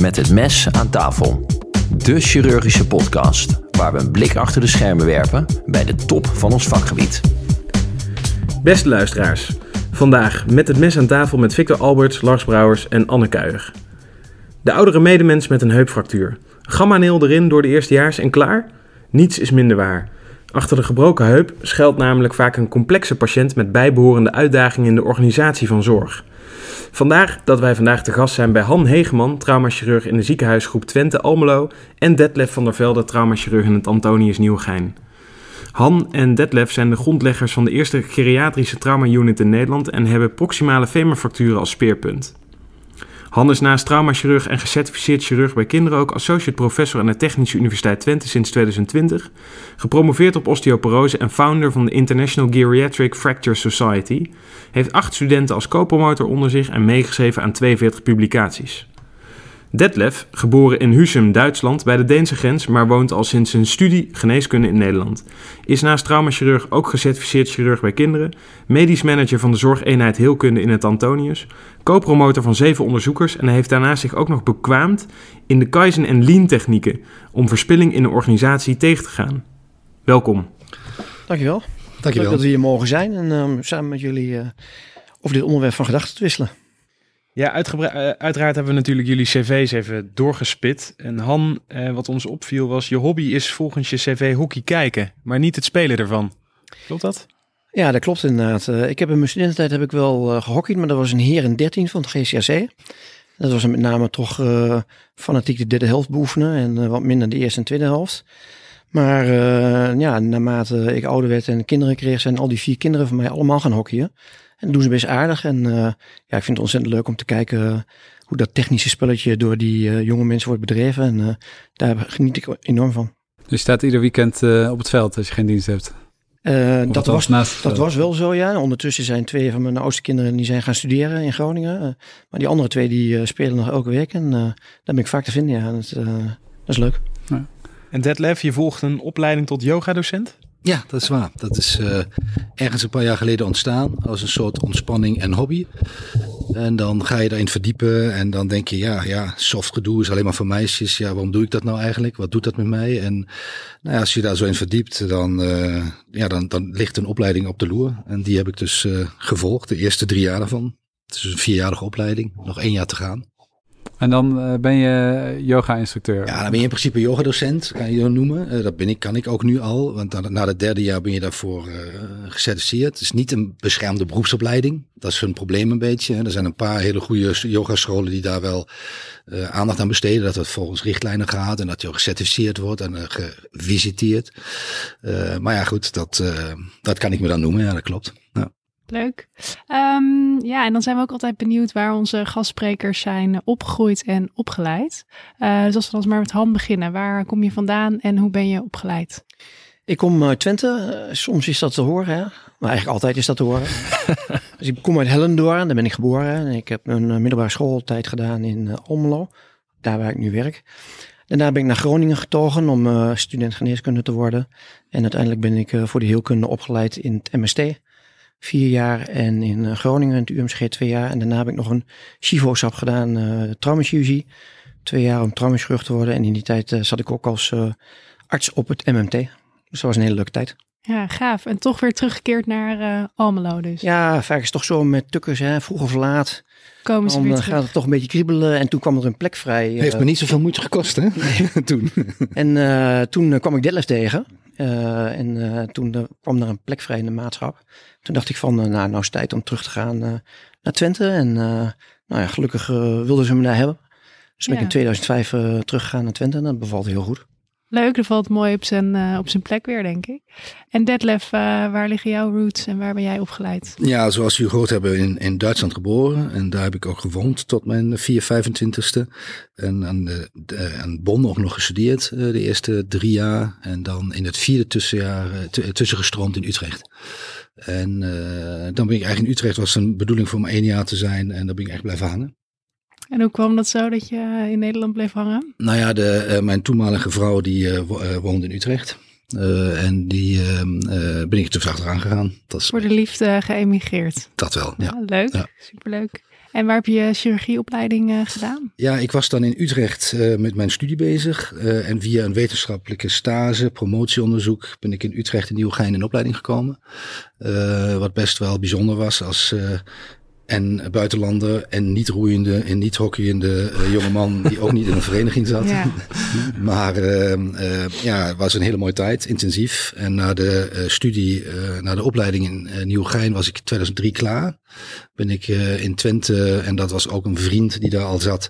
Met het mes aan tafel. De chirurgische podcast waar we een blik achter de schermen werpen bij de top van ons vakgebied. Beste luisteraars, vandaag met het mes aan tafel met Victor Alberts, Lars Brouwers en Anne Kuijer. De oudere medemens met een heupfractuur. Gamma-neel erin door de eerstejaars en klaar? Niets is minder waar. Achter de gebroken heup schuilt namelijk vaak een complexe patiënt met bijbehorende uitdagingen in de organisatie van zorg. Vandaar dat wij vandaag te gast zijn bij Han Hegeman, traumachirurg in de ziekenhuisgroep Twente Almelo en Detlef van der Velde, traumachirurg in het Antonius Nieuwegein. Han en Detlef zijn de grondleggers van de eerste geriatrische trauma-unit in Nederland en hebben proximale femurfracturen als speerpunt. Han is naast traumachirurg en gecertificeerd chirurg bij kinderen ook associate professor aan de Technische Universiteit Twente sinds 2020, gepromoveerd op osteoporose en founder van de International Geriatric Fracture Society, heeft acht studenten als co-promotor onder zich en meegeschreven aan 42 publicaties. Detlef, geboren in Husum, Duitsland, bij de Deense grens, maar woont al sinds zijn studie geneeskunde in Nederland. Is naast traumachirurg ook gecertificeerd chirurg bij kinderen, medisch manager van de zorgeenheid Heelkunde in het Antonius, co-promotor van zeven onderzoekers en hij heeft daarnaast zich ook nog bekwaamd in de Kaizen en Lean technieken om verspilling in een organisatie tegen te gaan. Welkom. Dankjewel. Dankjewel. Leuk dat we hier mogen zijn en um, samen met jullie uh, over dit onderwerp van gedachten te wisselen. Ja, uiteraard hebben we natuurlijk jullie cv's even doorgespit. En Han, eh, wat ons opviel was, je hobby is volgens je cv hockey kijken, maar niet het spelen ervan. Klopt dat? Ja, dat klopt inderdaad. Uh, ik heb in mijn studententijd heb ik wel uh, gehockeyd, maar dat was een heer in 13 van het GCAC. Dat was met name toch uh, fanatiek de derde helft beoefenen en wat minder de eerste en tweede helft. Maar ja, naarmate ik ouder werd en kinderen kreeg, zijn al die vier kinderen van mij allemaal gaan hockeyen. En doen ze best aardig. En ja, ik vind het ontzettend leuk om te kijken hoe dat technische spelletje door die jonge mensen wordt bedreven. En daar geniet ik enorm van. Dus je staat ieder weekend op het veld als je geen dienst hebt? Dat was, dat was wel zo, ja. Ondertussen zijn twee van mijn oudste kinderen die zijn gaan studeren in Groningen. maar die andere twee die spelen nog elke week. En daar ben ik vaak te vinden, ja. Dat, dat is leuk. Ja. En Detlef, je volgt een opleiding tot yoga-docent? Ja, dat is waar. Dat is uh, ergens een paar jaar geleden ontstaan als een soort ontspanning en hobby. En dan ga je daarin verdiepen en dan denk je, ja, ja, soft gedoe is alleen maar voor meisjes. Ja, waarom doe ik dat nou eigenlijk? Wat doet dat met mij? En nou ja, als je daar zo in verdiept, dan, uh, ja, dan, dan ligt een opleiding op de loer. En die heb ik dus uh, gevolgd, de eerste drie jaar daarvan. Het is een vierjarige opleiding, nog één jaar te gaan. En dan uh, ben je yoga-instructeur? Ja, dan ben je in principe yogadocent, kan je dat noemen. Uh, dat ben ik, kan ik ook nu al, want na het derde jaar ben je daarvoor uh, gecertificeerd. Het is niet een beschermde beroepsopleiding. Dat is hun probleem een beetje. Er zijn een paar hele goede yogascholen die daar wel aandacht aan besteden. Dat het volgens richtlijnen gaat en dat je gecertificeerd wordt en gevisiteerd. maar ja, goed, dat, dat kan ik me dan noemen. Ja, dat klopt. Ja. Leuk. Um, ja, en dan zijn we ook altijd benieuwd waar onze gastsprekers zijn opgegroeid en opgeleid. Uh, dus als we dan maar met Han beginnen. Waar kom je vandaan en hoe ben je opgeleid? Ik kom uit Twente. Uh, soms is dat te horen, hè? maar eigenlijk altijd is dat te horen. dus ik kom uit Hellendoorn, daar ben ik geboren. En ik heb een uh, middelbare schooltijd gedaan in Almelo, daar waar ik nu werk. Daarna ben ik naar Groningen getogen om student geneeskunde te worden. En uiteindelijk ben ik voor de heelkunde opgeleid in het MST vier jaar en in eh, Groningen het UMCG twee jaar. En daarna heb ik nog een CIVO-sap gedaan, uh, traumachirurgie. Twee jaar om traumachirurg te worden. En in die tijd uh, zat ik ook als uh, arts op het MMT. Dus dat was een hele leuke tijd. Ja, gaaf. En toch weer teruggekeerd naar uh, Almelo dus. Ja, vaak is het toch zo met tukkers, hè, vroeg of laat. Komen ze dan gaat het toch een beetje kriebelen. En toen kwam er een plek vrij. Heeft me niet zoveel moeite gekost, hè? toen. En toen kwam ik Detlef tegen. En toen kwam er een plek vrij in de maatschap. Toen dacht ik van, uh, nou, nou is het tijd om terug te gaan naar Twente. En nou ja, gelukkig wilden ze me daar hebben. Dus ben ik in 2005 teruggegaan naar Twente en dat bevalt heel goed. Leuk, dat valt mooi op zijn, op zijn plek weer, denk ik. En Detlef, waar liggen jouw roots en waar ben jij opgeleid? Ja, zoals jullie gehoord hebben, in, in Duitsland geboren. En daar heb ik ook gewoond tot mijn 4, 25ste. En aan, aan Bonn ook nog gestudeerd, de eerste drie jaar. En dan in het vierde tussenjaar tussengestroomd in Utrecht. En dan ben ik eigenlijk in Utrecht, was een bedoeling voor me één jaar te zijn. En dan ben ik echt blijven hangen. En hoe kwam dat zo dat je in Nederland bleef hangen? Nou ja, de, uh, mijn toenmalige vrouw die uh, woonde in Utrecht. en die ehm, ben ik dus achteraan gegaan. Dat is, Voor de liefde geëmigreerd. Dat wel, ja. ja leuk, ja. superleuk. En waar heb je chirurgieopleiding gedaan? Ja, ik was dan in Utrecht uh, met mijn studie bezig. Uh, en via een wetenschappelijke stage, promotieonderzoek, ben ik in Utrecht in Nieuwegein in opleiding gekomen. wat best wel bijzonder was als en buitenlander en niet roeiende en niet hockeyende uh, jongeman die ook niet in een vereniging zat. Ja. maar uh, uh, ja, het was een hele mooie tijd, intensief. En na de studie, na de opleiding in Nieuwegein was ik 2003 klaar. Ben ik in Twente, en dat was ook een vriend die daar al zat.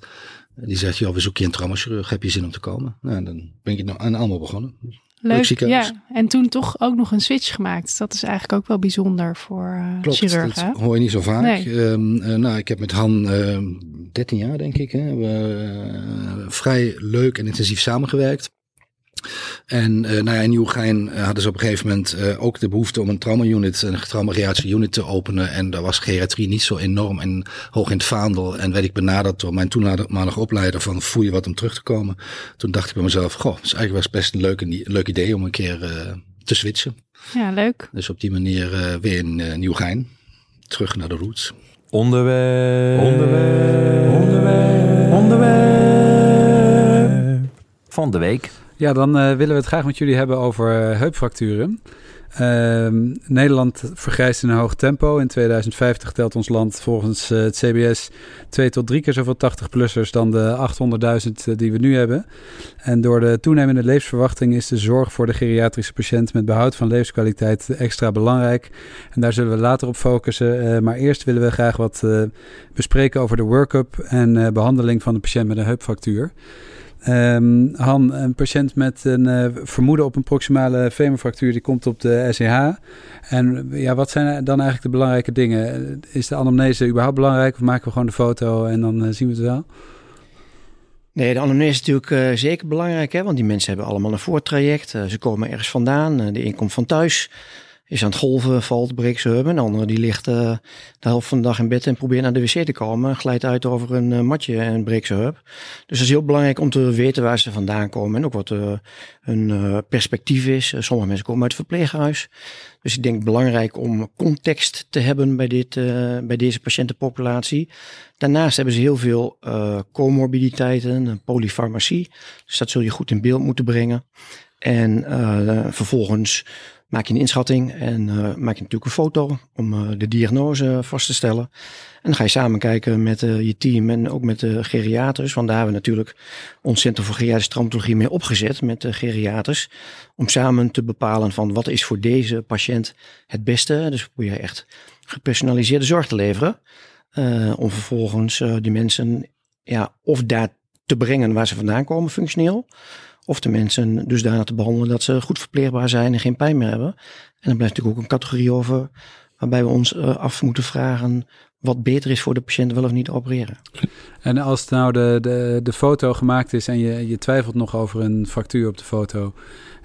Die zegt, joh, we zoeken je een traumachirurg, heb je zin om te komen? Nou, dan ben ik aan allemaal begonnen. Leuk, ja. En toen toch ook nog een switch gemaakt. Dat is eigenlijk ook wel bijzonder voor uh, Klopt, chirurgen. dat hoor je niet zo vaak. Nee. Um, uh, nou, ik heb met Han uh, ehm, 13 jaar, denk ik, hè, we, eh, vrij leuk en intensief samengewerkt. En uh, nou ja, in Nieuwegein uh, hadden ze op een gegeven moment uh, ook de behoefte om een trauma-unit, een trauma unit te openen. En daar was geriatrie niet zo enorm en hoog in het vaandel. En werd ik benaderd door mijn toenmalige opleider van voel je wat om terug te komen. Toen dacht ik bij mezelf, goh, het is eigenlijk best een leuk, een leuk idee om een keer te switchen. Ja, leuk. Dus op die manier weer in Nieuwegein, terug naar de roots. Onderwerp. Onderwerp. Onderwerp. Onderwerp. Van de week. Ja, dan uh, willen we het graag met jullie hebben over uh, heupfracturen. Uh, Nederland vergrijst in een hoog tempo. In 2050 telt ons land volgens uh, het CBS twee tot drie keer zoveel 80-plussers dan de 800.000 die we nu hebben. En door de toenemende levensverwachting is de zorg voor de geriatrische patiënt met behoud van levenskwaliteit extra belangrijk. En daar zullen we later op focussen. maar eerst willen we graag wat bespreken over de workup en behandeling van de patiënt met een heupfractuur. Um, Han, een patiënt met een uh, vermoeden op een proximale femurfractuur, die komt op de SEH. En ja, wat zijn dan eigenlijk de belangrijke dingen? Is de anamnese überhaupt belangrijk of maken we gewoon de foto en dan uh, zien we het wel? Nee, de anamnese is natuurlijk uh, zeker belangrijk, hè? want die mensen hebben allemaal een voortraject. ze komen ergens vandaan, de een komt van thuis is aan het golven, valt, breekt heup. En de andere die ligt uh, de helft van de dag in bed en probeert naar de wc te komen. Glijdt uit over een uh, matje en breekt zijn heup. Dus het is heel belangrijk om te weten waar ze vandaan komen. En ook wat uh, hun perspectief is. sommige mensen komen uit het verpleeghuis. Dus ik denk belangrijk om context te hebben bij, dit, bij deze patiëntenpopulatie. Daarnaast hebben ze heel veel comorbiditeiten, polyfarmacie. Dus dat zul je goed in beeld moeten brengen. En vervolgens maak je een inschatting en uh, maak je natuurlijk een foto om uh, de diagnose vast te stellen. En dan ga je samen kijken met uh, je team en ook met de geriaters. Want daar hebben we natuurlijk ons Centrum voor Geriatrische Traumatologie mee opgezet met de geriaters. Om samen te bepalen van wat is voor deze patiënt het beste. Dus probeer je echt gepersonaliseerde zorg te leveren. om vervolgens die mensen ja, of daar te brengen waar ze vandaan komen functioneel. Of de mensen daarna te behandelen dat ze goed verpleegbaar zijn en geen pijn meer hebben. En dan blijft natuurlijk ook een categorie over waarbij we ons uh, af moeten vragen wat beter is voor de patiënt wel of niet opereren. En als nou de, de, de foto gemaakt is en je, je twijfelt nog over een fractuur op de foto,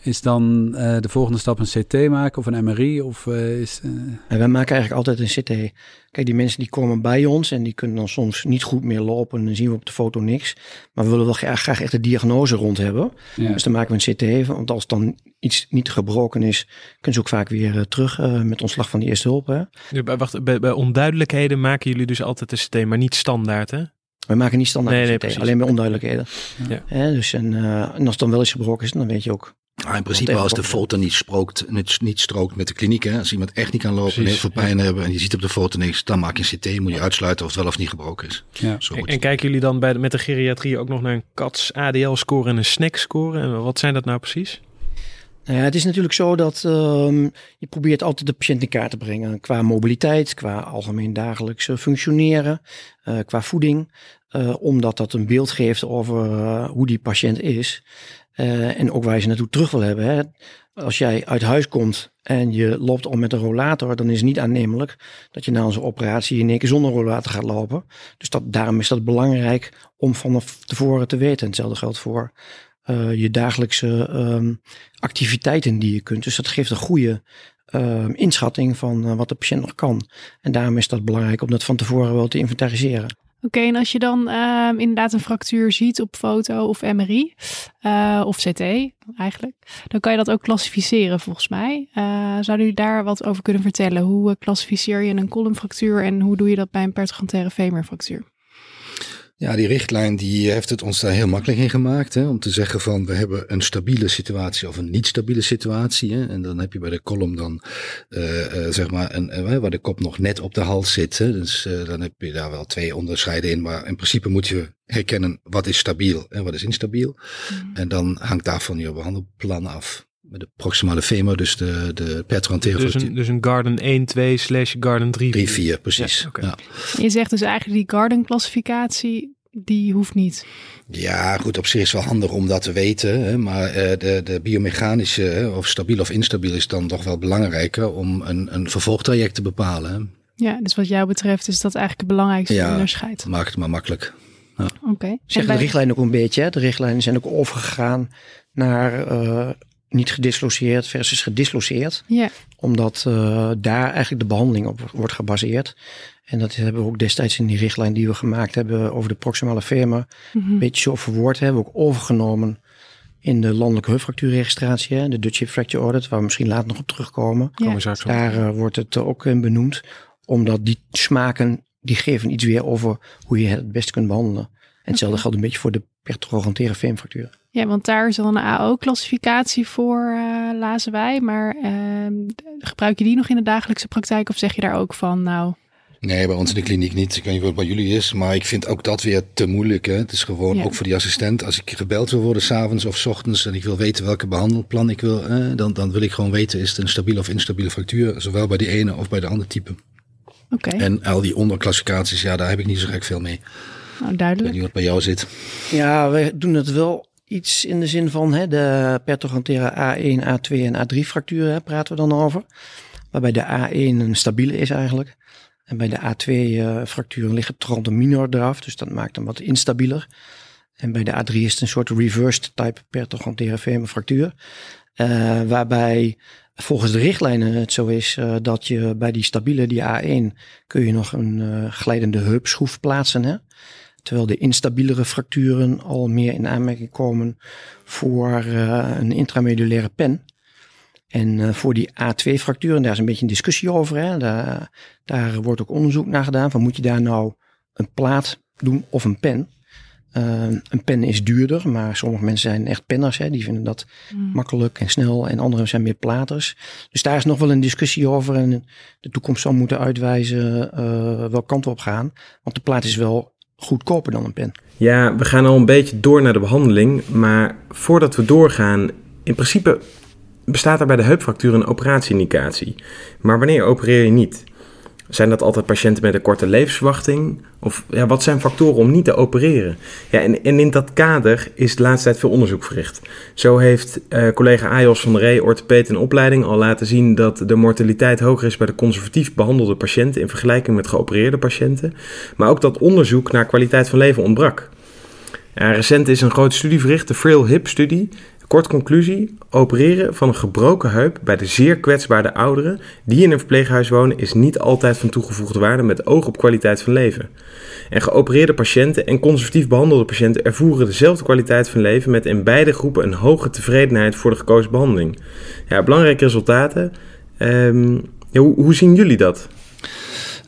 is dan uh, de volgende stap een CT maken of een MRI? Of, uh, is, uh... En wij maken eigenlijk altijd een CT. Kijk, die mensen die komen bij ons en die kunnen dan soms niet goed meer lopen. En dan zien we op de foto niks. Maar we willen wel graag, graag echt de diagnose rond hebben. Ja. Dus dan maken we een CT. Want als dan iets niet gebroken is, kunnen ze ook vaak weer terug met ontslag van die eerste hulp. Hè? Ja, wacht, bij, bij onduidelijkheden maken jullie dus altijd een CT, maar niet standaard hè? We maken niet standaard nee, nee, CT, alleen bij onduidelijkheden. Ja. ja dus en, en als het dan wel eens gebroken is, dan weet je ook Ah, in principe als de foto niet, sprookt, niet, niet strookt met de kliniek. Hè? Als iemand echt niet kan lopen en heel veel pijn hebben en je ziet op de foto niks, dan maak je een CT. Moet je uitsluiten of het wel of niet gebroken is. Ja. en, en kijken jullie dan bij de, met de geriatrie ook nog naar een CATS ADL-score en een SNEC-score? En wat zijn dat nou precies? Nou ja, het is natuurlijk zo dat um, je probeert altijd de patiënt in kaart te brengen. Qua mobiliteit, qua algemeen dagelijks functioneren, uh, qua voeding. Uh, omdat dat een beeld geeft over uh, hoe die patiënt is. Uh, en ook waar je ze naartoe terug wil hebben. Hè. Als jij uit huis komt en je loopt al met een rollator, dan is het niet aannemelijk dat je na onze operatie in één keer zonder rollator gaat lopen. Dus dat, daarom is dat belangrijk om van tevoren te weten. hetzelfde geldt voor uh, je dagelijkse um, activiteiten die je kunt. Dus dat geeft een goede uh, inschatting van uh, wat de patiënt nog kan. En daarom is dat belangrijk om dat van tevoren wel te inventariseren. Oké, en als je dan ehm, inderdaad een fractuur ziet op foto of MRI uh, of CT eigenlijk, dan kan je dat ook klassificeren volgens mij. Uh, zouden u daar wat over kunnen vertellen? Hoe uh, klassificeer je een columnfractuur en hoe doe je dat bij een pertrogantare femurfractuur? Ja, die richtlijn die heeft het ons daar heel makkelijk in gemaakt. Hè, om te zeggen van we hebben een stabiele situatie of een niet stabiele situatie. Hè, en dan heb je bij de kolom dan uh, uh, zeg maar een, uh, waar de kop nog net op de hals zit. Hè, dus dan heb je daar wel twee onderscheiden in. Maar in principe moet je herkennen wat is stabiel en wat is instabiel. Mm. En dan hangt daarvan je behandelplan af. De proximale femur, dus de, de pertranteren. Dus een, dus een Garden 1, 2 slash Garden 3, 3 4, precies. Ja, okay. ja. Je zegt dus eigenlijk die Garden klassificatie, die hoeft niet. Ja, goed, op zich is wel handig om dat te weten. Hè, maar uh, de, de biomechanische, hè, of stabiel of instabiel, is dan toch wel belangrijker om een, een vervolgtraject te bepalen. Hè. Ja, dus wat jou betreft is dat eigenlijk het belangrijkste ja, onderscheid. maak het maar makkelijk. Ja. Oké. Okay. Zeg de richtlijn ook een beetje. Hè? De richtlijnen zijn ook overgegaan naar uh, niet gedisloceerd versus gedisloceerd. Ja. Omdat uh, daar eigenlijk de behandeling op wordt gebaseerd. En dat hebben we ook destijds in die richtlijn die we gemaakt hebben over de proximale femur. Mm -hmm. Een beetje zo verwoord hebben we ook overgenomen in de landelijke heupfractuurregistratie. De Dutch Hip Fracture Audit, waar we misschien later nog op terugkomen. Ja. Daar uh, wordt het ook in benoemd. Omdat die smaken, die geven iets weer over hoe je het het beste kunt behandelen. En hetzelfde okay. geldt een beetje voor de pertrogantare femfracturen. Ja, want daar is al een AO-classificatie voor, uh, lazen wij. Maar uh, gebruik je die nog in de dagelijkse praktijk? Of zeg je daar ook van, nou... Nee, bij ons in de kliniek niet. Ik weet niet wat bij jullie is, maar ik vind ook dat weer te moeilijk. Hè? Het is gewoon ja. ook voor die assistent. Als ik gebeld wil worden s'avonds of s ochtends en ik wil weten welke behandelplan ik wil, eh, dan, dan wil ik gewoon weten, is het een stabiele of instabiele fractuur, zowel bij die ene of bij de andere type. Oké. Okay. En al die onderklassificaties, ja, daar heb ik niet zo gek veel mee. Nou, duidelijk. Ik weet niet wat bij jou zit. Ja, we doen het wel iets in de zin van hè, de pertogantera A1, A2 en A3 fracturen praten we dan over. Waarbij de A1 een stabiele is eigenlijk. En bij de A2 uh, fracturen ligt het trante minor eraf, dus dat maakt hem wat instabieler. En bij de A3 is het een soort reversed type pertogantera femur fractuur. Uh, waarbij volgens de richtlijnen het zo is uh, dat je bij die stabiele, die A1, kun je nog een glijdende heupschroef plaatsen. Hè? Terwijl de instabielere fracturen al meer in aanmerking komen voor uh, een intramedulaire pen. En uh, voor die A2-fracturen, daar is een beetje een discussie over. Hè? Daar, daar wordt ook onderzoek naar gedaan. Van moet je daar nou een plaat doen of een pen? Uh, een pen is duurder, maar sommige mensen zijn echt penners. Hè? Die vinden dat mm. makkelijk en snel. En anderen zijn meer platers. Dus daar is nog wel een discussie over. En de toekomst zal moeten uitwijzen uh, welke kant we op gaan. Want de plaat is wel goedkoper dan een pen. Ja, we gaan al een beetje door naar de behandeling. Maar voordat we doorgaan, in principe bestaat er bij de heupfractuur een operatieindicatie. Maar wanneer opereer je niet? Zijn dat altijd patiënten met een korte levensverwachting? Of ja, wat zijn factoren om niet te opereren? Ja, en, in dat kader is de laatste tijd veel onderzoek verricht. Zo heeft uh, collega Ajos van der Ree, orthopeet in opleiding, al laten zien dat de mortaliteit hoger is bij de conservatief behandelde patiënten in vergelijking met geopereerde patiënten. Maar ook dat onderzoek naar kwaliteit van leven ontbrak. Recent is een grote studie verricht, de Frail Hip studie. Kort conclusie: opereren van een gebroken heup bij de zeer kwetsbare ouderen die in een verpleeghuis wonen is niet altijd van toegevoegde waarde met oog op kwaliteit van leven. En geopereerde patiënten en conservatief behandelde patiënten ervoeren dezelfde kwaliteit van leven met in beide groepen een hoge tevredenheid voor de gekozen behandeling. Ja, belangrijke resultaten. Ja, hoe, zien jullie dat?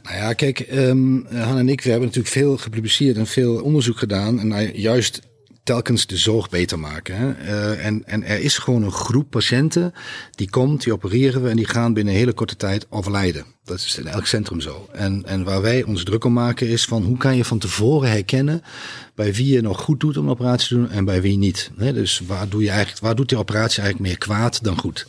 Nou ja, kijk, um, Han en ik, we hebben natuurlijk veel gepubliceerd en veel onderzoek gedaan. En nou, juist telkens de zorg beter maken. Hè? Uh, en, en er is gewoon een groep patiënten die komt, die opereren we en die gaan binnen een hele korte tijd overlijden. Dat is in elk centrum zo. En, en waar wij ons druk om maken is van hoe kan je van tevoren herkennen bij wie je nog goed doet om een operatie te doen en bij wie niet. Dus waar, doe je eigenlijk, waar doet die operatie eigenlijk meer kwaad dan goed?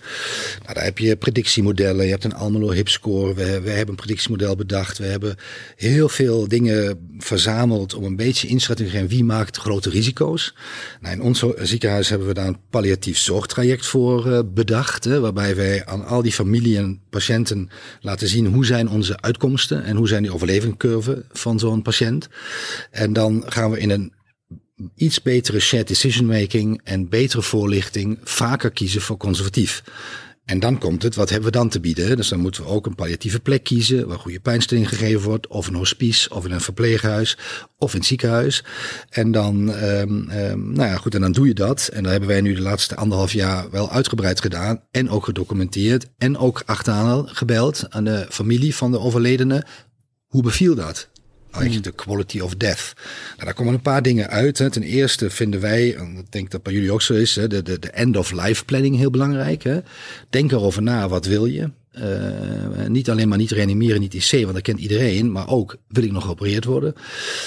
Nou, daar heb je predictiemodellen, je hebt een Almelo Hip Score, we, we hebben een predictiemodel bedacht, we hebben heel veel dingen verzameld om een beetje inschatting te geven wie maakt grote risico's. Nou, in ons ziekenhuis hebben we daar een palliatief zorgtraject voor uh, bedacht, waarbij wij aan al die familie en patiënten laten zien hoe zijn onze uitkomsten en hoe zijn die overlevingscurve van zo'n patiënt. En dan gaan we in een iets betere shared decision making en betere voorlichting vaker kiezen voor conservatief. En dan komt het, wat hebben we dan te bieden? Dus dan moeten we ook een palliatieve plek kiezen, waar goede pijnstilling gegeven wordt, of een hospice, of in een verpleeghuis, of in ziekenhuis. En dan, um, um, nou ja, goed, en dan doe je dat. En dat hebben wij nu de laatste anderhalf jaar wel uitgebreid gedaan, en ook gedocumenteerd, en ook achteraan gebeld aan de familie van de overledene. Hoe beviel dat? Eigenlijk de quality of death. Nou, daar komen een paar dingen uit. Hè. Ten eerste vinden wij, en ik denk dat bij jullie ook zo is, hè, de, de, de end-of-life planning heel belangrijk. Hè. Denk erover na, wat wil je? Uh, niet alleen maar niet reanimeren, niet IC, want dat kent iedereen, maar ook wil ik nog geopereerd worden.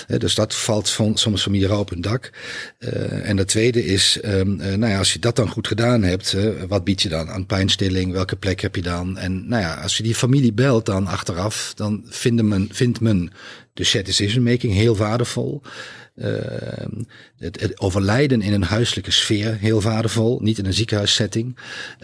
Uh, dus dat valt van, soms van rauw op hun dak. Uh, en de tweede is, um, nou ja, als je dat dan goed gedaan hebt, wat bied je dan aan pijnstilling? Welke plek heb je dan? En nou ja, als je die familie belt dan achteraf, dan vindt men, vindt men de shared decision making heel waardevol. Uh, het, het, overlijden in een huiselijke sfeer heel waardevol, niet in een ziekenhuissetting.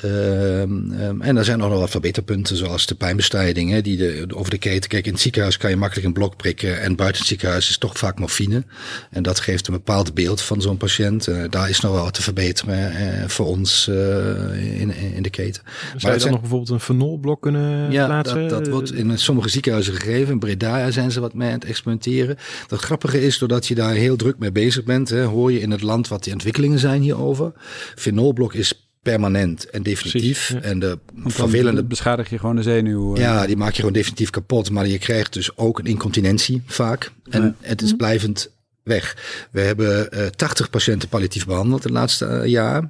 Uh, um, en er zijn nog wat verbeterpunten, zoals de pijnbestrijding, hè, die de, over de keten. Kijk, in het ziekenhuis kan je makkelijk een blok prikken en buiten het ziekenhuis is toch vaak morfine. En dat geeft een bepaald beeld van zo'n patiënt. Uh, daar is nog wel wat te verbeteren uh, voor ons uh, in, in de keten. Zou maar je dan zijn, nog bijvoorbeeld een fenolblok kunnen ja, plaatsen? Dat, dat wordt in sommige ziekenhuizen gegeven. In Breda zijn ze wat mee aan het experimenteren. Dat grappige is, doordat je daar heel druk mee bezig bent, hè, hoor je in het land wat de ontwikkelingen zijn hierover. Fenolblok is permanent en definitief. Precies, ja. En de vervelende... beschadig je gewoon de zenuw. eh. Ja, die maak je gewoon definitief kapot. Maar je krijgt dus ook een incontinentie vaak. En Ja. het is blijvend weg. We hebben eh 80 patiënten palliatief behandeld het laatste eh, jaar.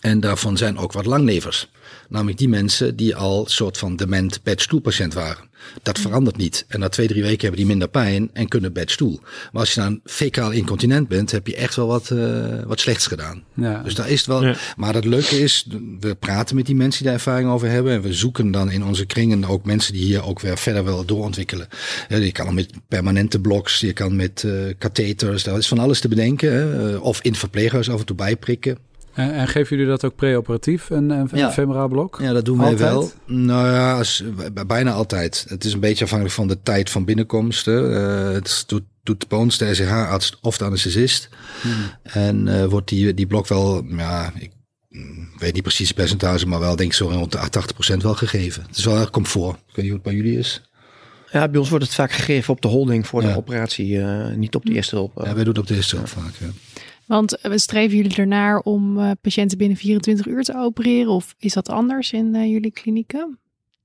En daarvan zijn ook wat langlevers. Namelijk die mensen die al soort van dement bedstoelpatiënt waren. Dat verandert niet. En na twee, drie weken hebben die minder pijn en kunnen bedstoel. Maar als je dan fecaal incontinent bent, heb je echt wel wat, uh, wat slechts gedaan. Ja. Dus daar is het wel. Ja. Maar het leuke is, we praten met die mensen die daar ervaring over hebben. En we zoeken dan in onze kringen ook mensen die hier ook weer verder willen doorontwikkelen. Ja, je kan met permanente bloks, je kan met uh, catheters, daar is van alles te bedenken. Hè. Uh, Of in het verpleeghuis af en toe bijprikken. En, en geven jullie dat ook preoperatief, een, een Ja. femoraal blok? Ja, dat doen wij Altijd? wel. Nou ja, als, bijna altijd. Het is een beetje afhankelijk van de tijd van binnenkomst. hè. Eh, het doet, doet bij ons de SCH-arts of de anesthesist. En eh, wordt die, die blok wel, ja, ik mm, weet niet precies het percentage, maar wel denk ik zo rond de 80% wel gegeven. Het is wel erg comfort. Ik weet niet hoe het bij jullie is. Ja, bij ons wordt het vaak gegeven op de holding voor Ja. de operatie, eh, niet op de eerste hulp. Ja, wij doen het op de eerste hulp vaak. Ja. Want eh, streven jullie ernaar om eh, patiënten binnen 24 uur te opereren? Of is dat anders in eh, jullie klinieken?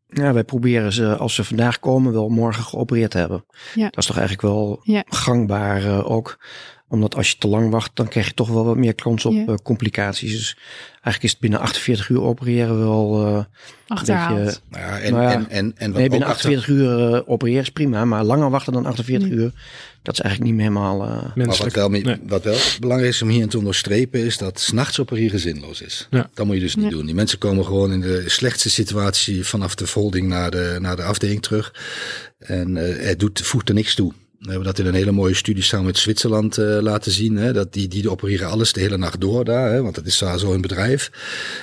Ja, wij proberen ze, als ze vandaag komen, wel morgen geopereerd te hebben. Ja. Dat is toch eigenlijk wel Ja. gangbaar eh, ook. Omdat als je te lang wacht, dan krijg je toch wel wat meer kans op Ja. complicaties. Dus eigenlijk is het binnen 48 uur opereren wel eh, Achterhaald. Een beetje- Nou ja, en, Nou ja, en, en, en wat Nee, ook binnen achter- 48 uur opereren is prima. Maar langer wachten dan 48 Nee. uur, dat is eigenlijk niet meer helemaal... eh, Maar wat wel, mee- Nee. wat wel belangrijk is om hier te onderstrepen, is dat s'nachts opereren zinloos is. Ja. Dat moet je dus niet Ja. doen. Die mensen komen gewoon in de slechtste situatie vanaf de folding naar de, naar de afdeling terug. En eh het doet, voegt er niks toe. We hebben dat in een hele mooie studie samen met Zwitserland eh, laten zien. Hè, dat die, die opereren alles de hele nacht door daar, hè, want dat is daar zo een bedrijf.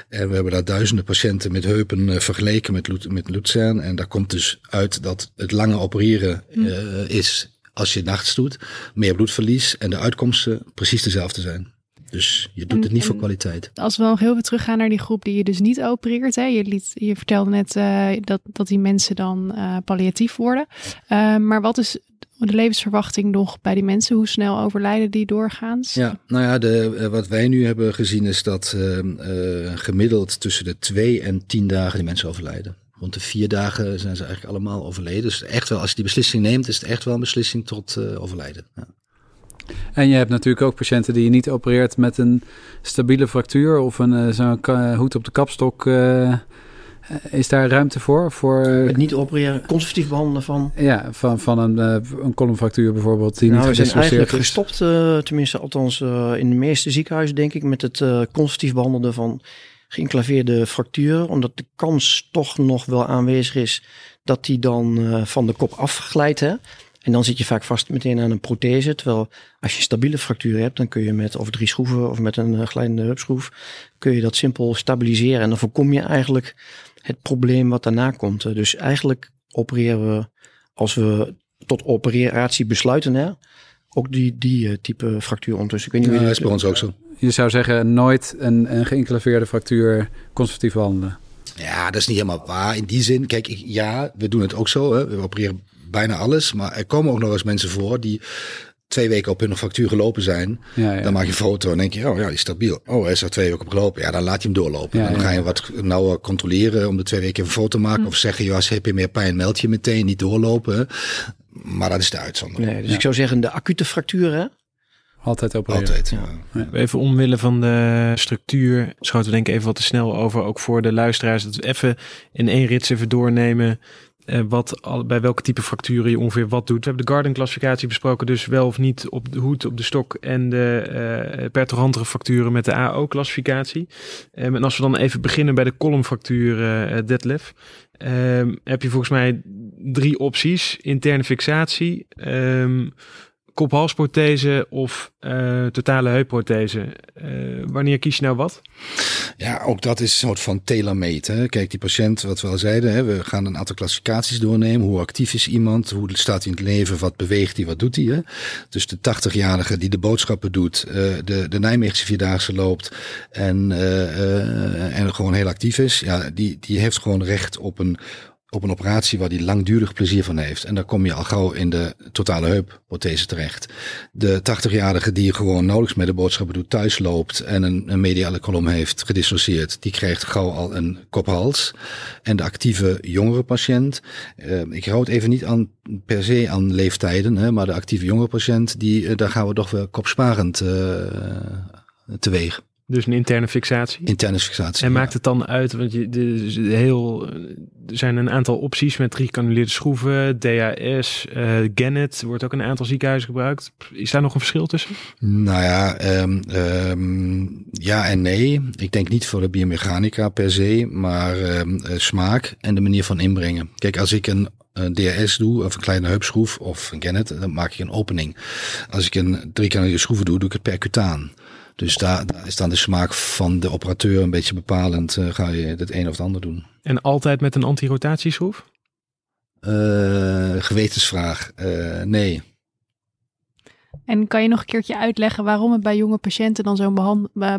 En we hebben daar duizenden patiënten met heupen vergeleken met, met Luzern. En daar komt dus uit dat het lange opereren eh, is als je nachts doet. Meer bloedverlies en de uitkomsten precies dezelfde zijn. Dus je doet En- het niet voor kwaliteit. Als we nog heel even teruggaan naar die groep die je dus niet opereert. Hè? Je, liet, je vertelde net eh, dat, dat die mensen dan eh, palliatief worden. Eh, maar wat is de levensverwachting nog bij die mensen? Hoe snel overlijden die doorgaans? Ja, nou ja, de, wat wij nu hebben gezien is dat eh, eh, gemiddeld tussen de twee en tien dagen die mensen overlijden. Rond de vier dagen zijn ze eigenlijk allemaal overleden. Dus echt wel, als je die beslissing neemt, is het echt wel een beslissing tot eh, overlijden. Ja. En je hebt natuurlijk ook patiënten die je niet opereert met een stabiele fractuur of een eh, zo'n hoed op de kapstok. eh, is daar ruimte voor? voor het niet opereren, conservatief behandelen van... ja, van, van een, eh, een columnfractuur bijvoorbeeld die Nou, we niet zijn gedisloceerd eigenlijk is. gestopt, eh, tenminste althans eh, in de meeste ziekenhuizen denk ik, met het eh conservatief behandelen van geïnclaveerde fracturen. Omdat de kans toch nog wel aanwezig is dat die dan eh, van de kop afglijdt. Hè? En dan zit je vaak vast meteen aan een prothese. Terwijl als je een stabiele fractuur hebt, dan kun je met over drie schroeven of met een uh, glijdende hupschroef, kun je dat simpel stabiliseren. En dan voorkom je eigenlijk het probleem wat daarna komt. Eh, Dus eigenlijk opereren we, als we tot operatie besluiten, hè, ook die, die uh, type fractuur ondertussen. Ik weet niet Ja, dat is bij ons ook zo. Je zou zeggen nooit een, een geïnclaveerde fractuur conservatief behandelen. Ja, dat is niet helemaal waar. In die zin, kijk, ik, ja, we doen het ook zo. Hè. We opereren bijna alles. Maar er komen ook nog eens mensen voor die twee weken op hun factuur gelopen zijn. Ja, ja. Dan maak je een foto en denk je, oh ja, die is stabiel. Oh, hij is er twee weken op gelopen. Ja, dan laat je hem doorlopen. Ja, dan ga ja. je wat nauwer controleren om de twee weken een foto te maken. Of zeggen, joh, als heb je meer pijn, meld je meteen, niet doorlopen. hè. Maar dat is de uitzondering. Nee, dus ik zou zeggen de acute fracturen. Altijd opereren. Altijd. ja. Even omwille van de structuur schoten we denk ik even wat te snel over. Ook voor de luisteraars. Dat we even in één rits even doornemen. eh, wat al, bij welke type fracturen je ongeveer wat doet. We hebben de Garden klassificatie besproken. Dus wel of niet op de hoed, op de stok. En de eh pertorantere fracturen met de AO klassificatie. Ehm, en als we dan even beginnen bij de columnfractuur eh deadlift. ehm, heb je volgens mij drie opties. Interne fixatie. Kop-halsprothese of eh, totale heupprothese. Eh, wanneer kies je nou wat? Ja, ook dat is een soort van. Hè. Kijk, die patiënt, wat we al zeiden, hè, we gaan een aantal klassificaties doornemen. Hoe actief is iemand? Hoe staat hij in het leven? Wat beweegt hij? Wat doet hij? Hè? Dus de 80-jarige die de boodschappen doet, eh, de, de Nijmeegse Vierdaagse loopt en, en gewoon heel actief is. Ja, die, die heeft gewoon recht op een, op een operatie waar hij langdurig plezier van heeft. En dan kom je al gauw in de totale heupprothese terecht. De 80-jarige die gewoon nauwelijks met de boodschappen doet, thuis loopt en een, een mediale kolom heeft gedissocieerd, die krijgt gauw al een kophals. En de actieve jongere patiënt, eh, ik hou het even niet aan per se aan leeftijden, hè, maar de actieve jongere patiënt, die, eh, daar gaan we toch wel kopsparend eh teweeg. Dus een interne fixatie. Interne fixatie. En maakt het dan uit, want je, de, heel, er zijn een aantal opties met gecanuleerde schroeven, DAS, eh Gannet, wordt ook in een aantal ziekenhuizen gebruikt. Is daar nog een verschil tussen? Nou ja, ehm, ehm, ja en nee. Ik denk niet voor de biomechanica per se, maar ehm, eh, smaak en de manier van inbrengen. Kijk, als ik een een DRS doe, of een kleine heupschroef, of een Gannet, dan maak ik een opening. Als ik een driekanalige schroeven doe, doe ik het percutaan. Dus daar, daar is dan de smaak van de operateur een beetje bepalend. eh, ga je het een of het ander doen? En altijd met een antirotatieschroef? Eh, gewetensvraag. Eh, nee. En kan je nog een keertje uitleggen waarom het bij jonge patiënten dan zo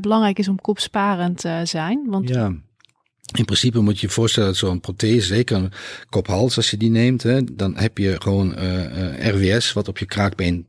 belangrijk is om kopsparend te zijn? Want Ja. In principe moet je je voorstellen dat zo'n prothese, zeker een kop-hals, als je die neemt, hè, dan heb je gewoon eh, eh, RWS wat op je kraakbeen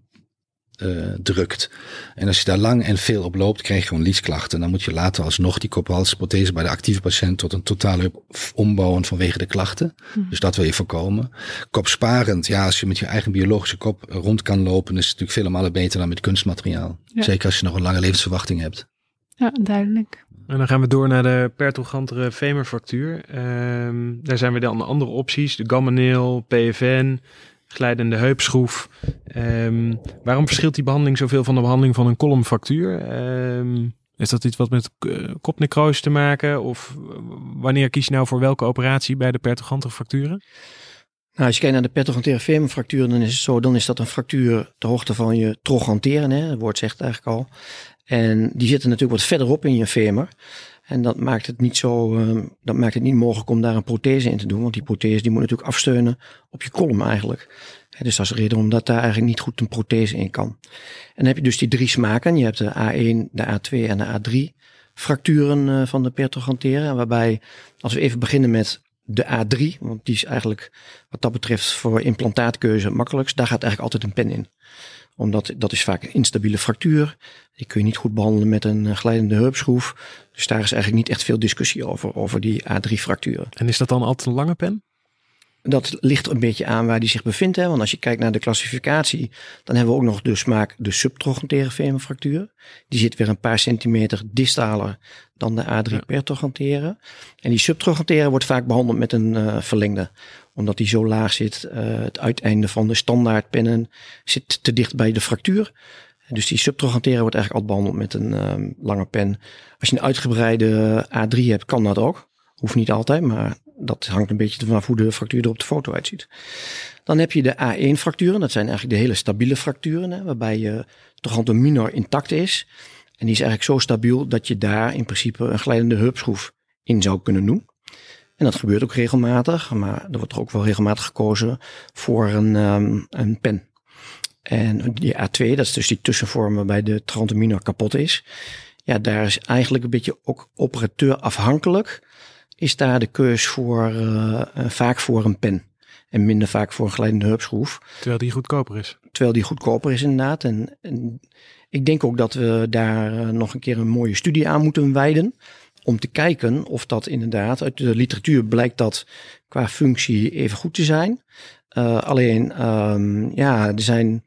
eh, drukt. En als je daar lang en veel op loopt, krijg je gewoon liesklachten. Dan moet je later alsnog die kop-halsprothese bij de actieve patiënt tot een totale ombouwen vanwege de klachten. Dus dat wil je voorkomen. Kopsparend, ja, als je met je eigen biologische kop rond kan lopen, is het natuurlijk vele malen beter dan met kunstmateriaal. Ja. Zeker als je nog een lange levensverwachting hebt. ja, duidelijk. En dan gaan we door naar de pertogantere femurfractuur. Ehm, daar zijn we dan andere opties. De gammaneel, PFN, glijdende heupschroef. Ehm, waarom verschilt die behandeling zoveel van de behandeling van een kolomfractuur? Ehm, is dat iets wat met uh, kopnecrose te maken? Of uh, wanneer kies je nou voor welke operatie bij de pertogantere fracturen? Nou, als je kijkt naar de pertogantere femurfractuur, dan is het zo, dan is dat een fractuur ter hoogte van je trochanteren, hè, het woord zegt het eigenlijk al. En die zitten natuurlijk wat verderop in je femur. En dat maakt het niet zo, uh, dat maakt het niet mogelijk om daar een prothese in te doen. Want die prothese die moet natuurlijk afsteunen op je kolom eigenlijk. Dus dat is de reden omdat daar eigenlijk niet goed een prothese in kan. En dan heb je dus die drie smaken. Je hebt de A1, de A2 en de A3 fracturen uh, van de pertoganteren. Waarbij, als we even beginnen met de A3, want die is eigenlijk wat dat betreft voor implantaatkeuze het makkelijkst. Daar gaat eigenlijk altijd een pen in omdat dat is vaak een instabiele fractuur. Die kun je niet goed behandelen met een glijdende heupschroef. Dus daar is eigenlijk niet echt veel discussie over, over die A3-fracturen. En is dat dan altijd een lange pen? Dat ligt een beetje aan waar die zich bevindt. Hè? Want als je kijkt naar de klassificatie, dan hebben we ook nog de smaak de subtrochantere femurfractuur. Die zit weer een paar centimeter distaler dan de A3 pertrochantere. En die subtrochantere wordt vaak behandeld met een uh, verlengde omdat die zo laag zit. Uh, het uiteinde van de standaardpennen zit te dicht bij de fractuur. Dus die subtrochantere wordt eigenlijk altijd behandeld met een um, lange pen. Als je een uitgebreide A3 hebt, kan dat ook. Hoeft niet altijd, maar dat hangt een beetje vanaf hoe de fractuur er op de foto uitziet. Dan heb je de A1-fracturen. Dat zijn eigenlijk de hele stabiele fracturen, hè, waarbij je trochanter minor intact is. En die is eigenlijk zo stabiel dat je daar in principe een glijdende heupschroef in zou kunnen doen. En dat gebeurt ook regelmatig, maar er wordt er ook wel regelmatig gekozen voor een, um, een pen. En die A2, dat is dus die tussenvorm waarbij de transaminor kapot is. Ja, daar is eigenlijk een beetje ook operateur afhankelijk is daar de keus voor uh, vaak voor een pen. En minder vaak voor een glijdende hupschroef. Terwijl die goedkoper is. Terwijl die goedkoper is inderdaad. En, en ik denk ook dat we daar nog een keer een mooie studie aan moeten wijden. Om te kijken of dat inderdaad, uit de literatuur blijkt dat qua functie even goed te zijn. Uh, alleen, um, ja, er zijn,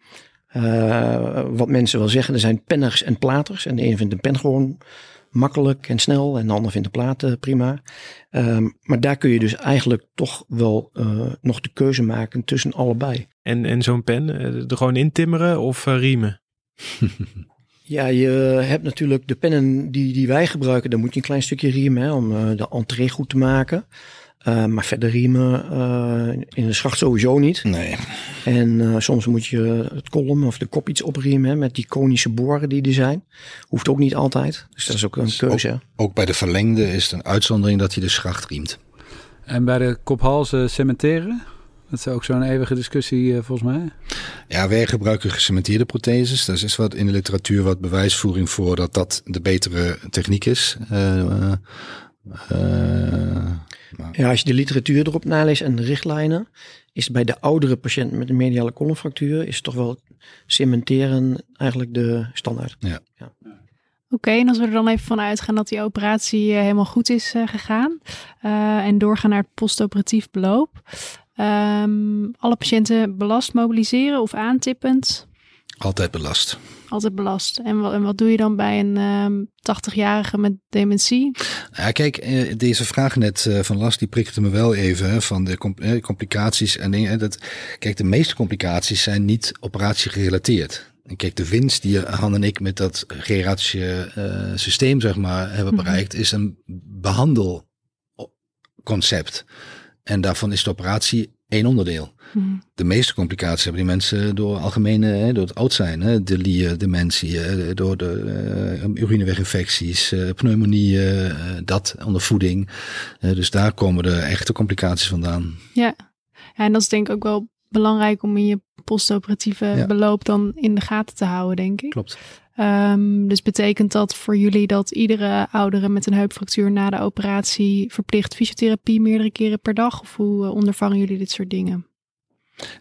uh, wat mensen wel zeggen, er zijn penners en platers. En de een vindt een pen gewoon makkelijk en snel en de ander vindt de platen prima. Um, maar daar kun je dus eigenlijk toch wel uh, nog de keuze maken tussen allebei. En, en zo'n pen, er gewoon intimmeren of riemen? Ja, je hebt natuurlijk de pennen die, die wij gebruiken, daar moet je een klein stukje riemen hè, om uh, de entree goed te maken. Uh, maar verder riemen uh, in de schacht sowieso niet. Nee. En soms moet je het kolom of de kop iets opriemen hè, met die konische boren die er zijn. Hoeft ook niet altijd. Dus dat is ook een keuze. Ook, ook, bij de verlengde is het een uitzondering dat je de schacht riemt. En bij de kophalzen cementeren? Dat is ook zo'n eeuwige discussie uh, volgens mij. Ja, wij gebruiken gecementeerde protheses. Daar is wat in de literatuur wat bewijsvoering voor dat dat de betere techniek is. Uh, uh, ja, als je de literatuur erop naleest en de richtlijnen, is bij de oudere patiënten met een mediale kolomfractuur is toch wel cementeren eigenlijk de standaard. Ja. ja. Oké, okay, en als we er dan even van uitgaan dat die operatie helemaal goed is gegaan en doorgaan naar het postoperatief beloop. Um, alle patiënten belast mobiliseren of aantippend? Altijd belast. Altijd belast. En wat, en wat doe je dan bij een um, 80-jarige met dementie? Ja, kijk, eh, deze vraag net uh, van Last, die prikte me wel even van de eh, complicaties en dingen. Dat, kijk, de meeste complicaties zijn niet operatiegerelateerd. En kijk, de winst die Han en ik met dat geriatrische uh, systeem, zeg maar, hebben mhm. bereikt, mm -hmm. is een behandelconcept. En daarvan is de operatie één onderdeel. Hmm. De meeste complicaties hebben die mensen door algemene, door het oud zijn, hè, de lier, dementie, door de uh, urineweginfecties, uh, pneumonie, uh, dat, ondervoeding. dus daar komen de echte complicaties vandaan. Ja. ja, en dat is denk ik ook wel belangrijk om in je postoperatieve ja. beloop dan in de gaten te houden, denk ik. Klopt. Um, dus betekent dat voor jullie dat iedere oudere met een heupfractuur na de operatie verplicht fysiotherapie meerdere keren per dag? Of hoe uh, ondervangen jullie dit soort dingen?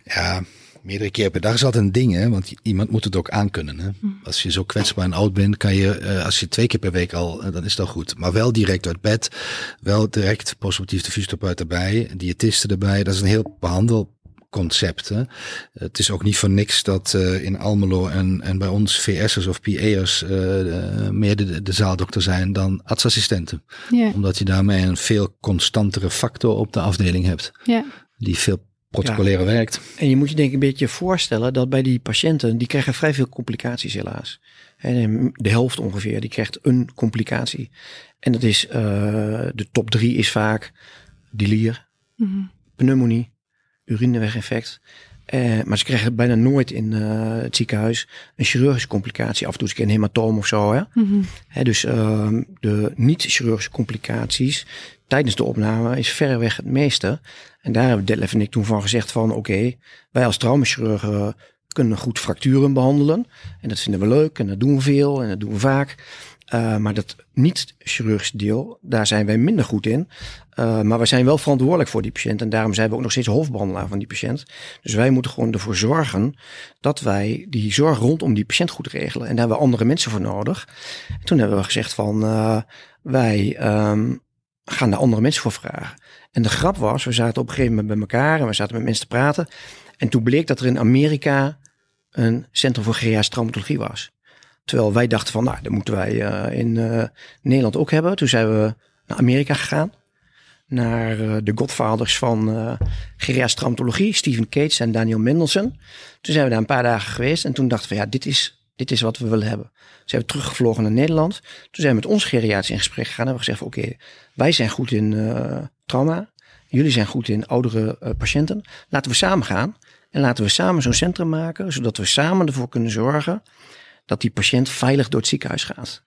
Ja, meerdere keren per dag is altijd een ding, hè? want iemand moet het ook aankunnen. Hè? Hm. Als je zo kwetsbaar en oud bent, kan je, uh, als je twee keer per week al, uh, dan is dat goed. Maar wel direct uit bed, wel direct postoperatief de fysiotherapeut erbij, diëtisten erbij. Dat is een heel behandel concepten. Het is ook niet voor niks dat uh, in Almelo en, en bij ons VS'ers of PA'ers uh, meer de, de zaaldokter zijn dan artsassistenten. Yeah. Omdat je daarmee een veel constantere factor op de afdeling hebt. Yeah. Die veel protocolaire ja. werkt. En je moet je denk ik een beetje voorstellen dat bij die patiënten, die krijgen vrij veel complicaties helaas. En de helft ongeveer, die krijgt een complicatie. En dat is, uh, de top drie is vaak delier, mm -hmm. pneumonie urineweginfect. Uh, maar ze krijgen bijna nooit in uh, het ziekenhuis een chirurgische complicatie. Af en toe een hematoom of zo. Hè? Mm -hmm. Hè, dus uh, de niet-chirurgische complicaties tijdens de opname is verreweg het meeste. En daar hebben Detlef en ik toen van gezegd van oké, okay, wij als traumachirurgen kunnen goed fracturen behandelen. En dat vinden we leuk en dat doen we veel en dat doen we vaak. Uh, maar dat niet-chirurgische deel, daar zijn wij minder goed in. Uh, maar we zijn wel verantwoordelijk voor die patiënt. En daarom zijn we ook nog steeds hoofdbehandelaar van die patiënt. Dus wij moeten gewoon ervoor zorgen dat wij die zorg rondom die patiënt goed regelen. En daar hebben we andere mensen voor nodig. En toen hebben we gezegd van uh, wij um, gaan daar andere mensen voor vragen. En de grap was, we zaten op een gegeven moment bij elkaar en we zaten met mensen te praten. En toen bleek dat er in Amerika een centrum voor geriatrische traumatologie was. Terwijl wij dachten van, nou, dat moeten wij uh, in uh, Nederland ook hebben. Toen zijn we naar Amerika gegaan. Naar uh, de godvaders van uh, traumatologie, Stephen Cates en Daniel Mendelssohn. Toen zijn we daar een paar dagen geweest en toen dachten we, ja, dit is, dit is wat we willen hebben. Toen zijn we teruggevlogen naar Nederland. Toen zijn we met ons geriatrisch in gesprek gegaan en hebben gezegd, oké, wij zijn goed in trauma. Jullie zijn goed in oudere patiënten. Laten we samen gaan en laten we samen zo'n centrum maken, zodat we samen ervoor kunnen zorgen dat die patiënt veilig door het ziekenhuis gaat.